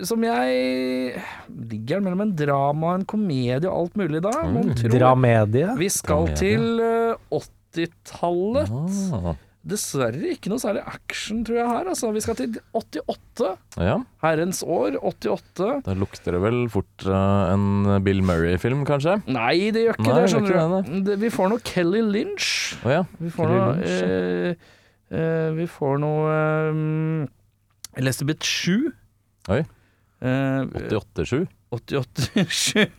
som jeg Ligger den mellom en drama, en komedie og alt mulig da? Mm. Dramedie. Vi skal Dramedie. til eh, 80-tallet. Ah. Dessverre ikke noe særlig action, tror jeg her. Altså. Vi skal til 88. Ja, Herrens år 88. da lukter det vel fort uh, en Bill Murray-film, kanskje? Nei, det gjør ikke Nei, det, det gjør ikke du. Det- Vi får noe Kelly Lynch. Oh, ja. Vi får Kelly noe Lynch, eh, eh, Vi får noe um, Elizabeth Shue. Oi. Eh, 88-7. 88-7.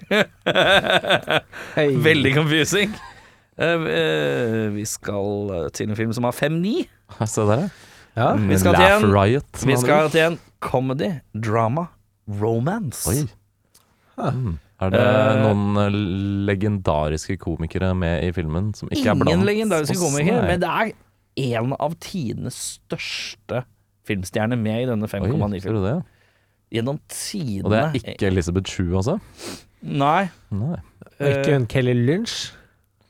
Veldig confusing. Eh, eh, vi skal til en film som har 5-9. Se der, ja. Vi skal til en- Riot. Vi skal til en comedy, drama, romance. Oi. Mm. Er det Eh, noen uh, legendariske komikere med i filmen som ikke er blant Ingen legendariske komikere, men det er en av tidenes største filmstjerner med i denne 5,9-filmen. Gjennom tidene Og det er ikke Elisabeth Shue, altså? Nei. Nei. Og ikke hun Kelly Lynch.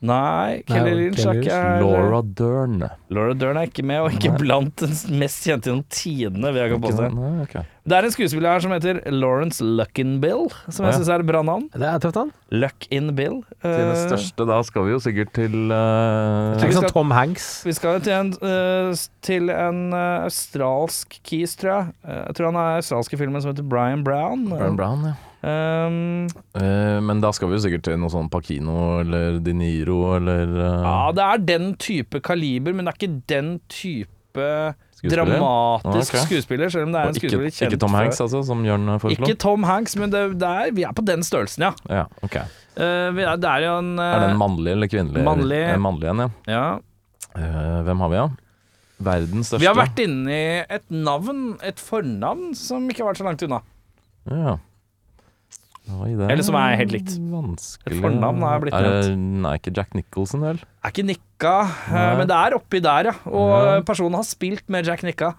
Nei, Kelly Nei, Lynch er ikke her. Laura Dern. Laura Dern er ikke med, og ikke Nei. blant den mest kjente gjennom tidene. vil jeg gått på påstå. sant? Det er en skuespiller her som heter Lawrence Luckinbill, som ja. jeg syns er et bra navn. Det er tøft, han. Luckinbill. Til det Eh, største, da skal vi jo sikkert til vi eh, Ikke sånn Tom Hanks. Vi skal til en, uh, til en uh, australsk kis, tror jeg. Eh, jeg tror han er australske filmen som heter Brian Brown. Brian Brown, ja. Um, uh, men da skal vi jo sikkert til noe sånn Pacino eller De Niro eller uh, ja, det er den type kaliber, men det er ikke den type skuespiller. dramatisk Ok. skuespiller, selv om det er en en ikke, skuespiller kjent ikke Tom for- Hanks, altså, som Jørn foreslo? Ikke Tom Hanks, men det, det er, vi er på den størrelsen, ja. Ja, ok. uh, er, det er jo en Er den mannlig eller kvinnelig? mannlig. Mannlig en, ja. ja. Hvem har vi, da? Verdens største? Vi har vært inne i et navn, et fornavn, som ikke har vært så langt unna. Ja. Oi, det Eller som er helt likt. Vanskelig. Et fornavn er blitt det- Nei, ikke Jack Nicholson, vel? Er ikke Nikka, eh, Nei. men det er oppi der, ja. Og Ja. personen har spilt med Jack Nikka.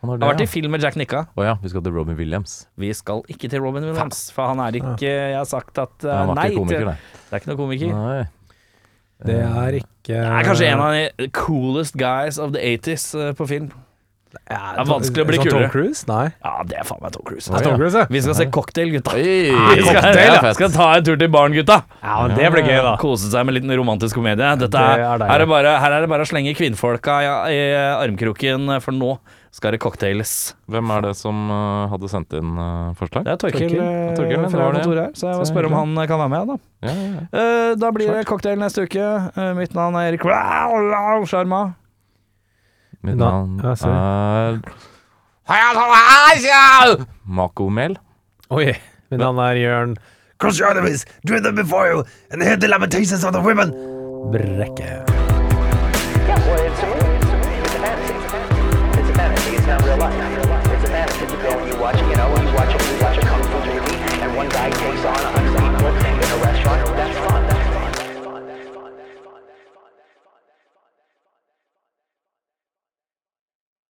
Han har Har vært i film med Jack Nikka. Å ja, vi skal til Robin Williams. Vi skal ikke til Robin Williams, for han er ikke Jeg har sagt at eh, Han var nei ikke komiker, nei. Det er ikke noe komiker. nei. Det er ikke Det er kanskje en av de coolest guys of the 80s eh, på film. Ja, det er vanskelig å bli kulere. Tom Cruise? Nei. Ja, det er faen meg Tom Cruise. Det er Tom Cruise, ja. Vi skal se Cocktail, gutta. Oi, Vi skal, cocktail ja. skal ta en tur til baren, gutta. Ja, men det blir gøy, da. Kose seg med en liten romantisk komedie. Dette Det er, er her, er bare, her er det bare å slenge kvinnfolka i, i armkroken, for nå skal det cocktails. Hvem er det som uh, hadde sendt inn uh, forslag? Det er Torkil, Torkil. eh, Torkil, ja, det fra kontoret her, så jeg må spørre om han kan være med. da Ja, ja, ja. Eh, Da blir det cocktail neste uke. Eh, Mitt navn er Erik Wow, Sjarma. Mitt Da- navn ja, er Mako Mehl. Oi. Mitt navn er Jørn Cross your enemies, Do them before you, and hear the lamentations of the women. Brekke.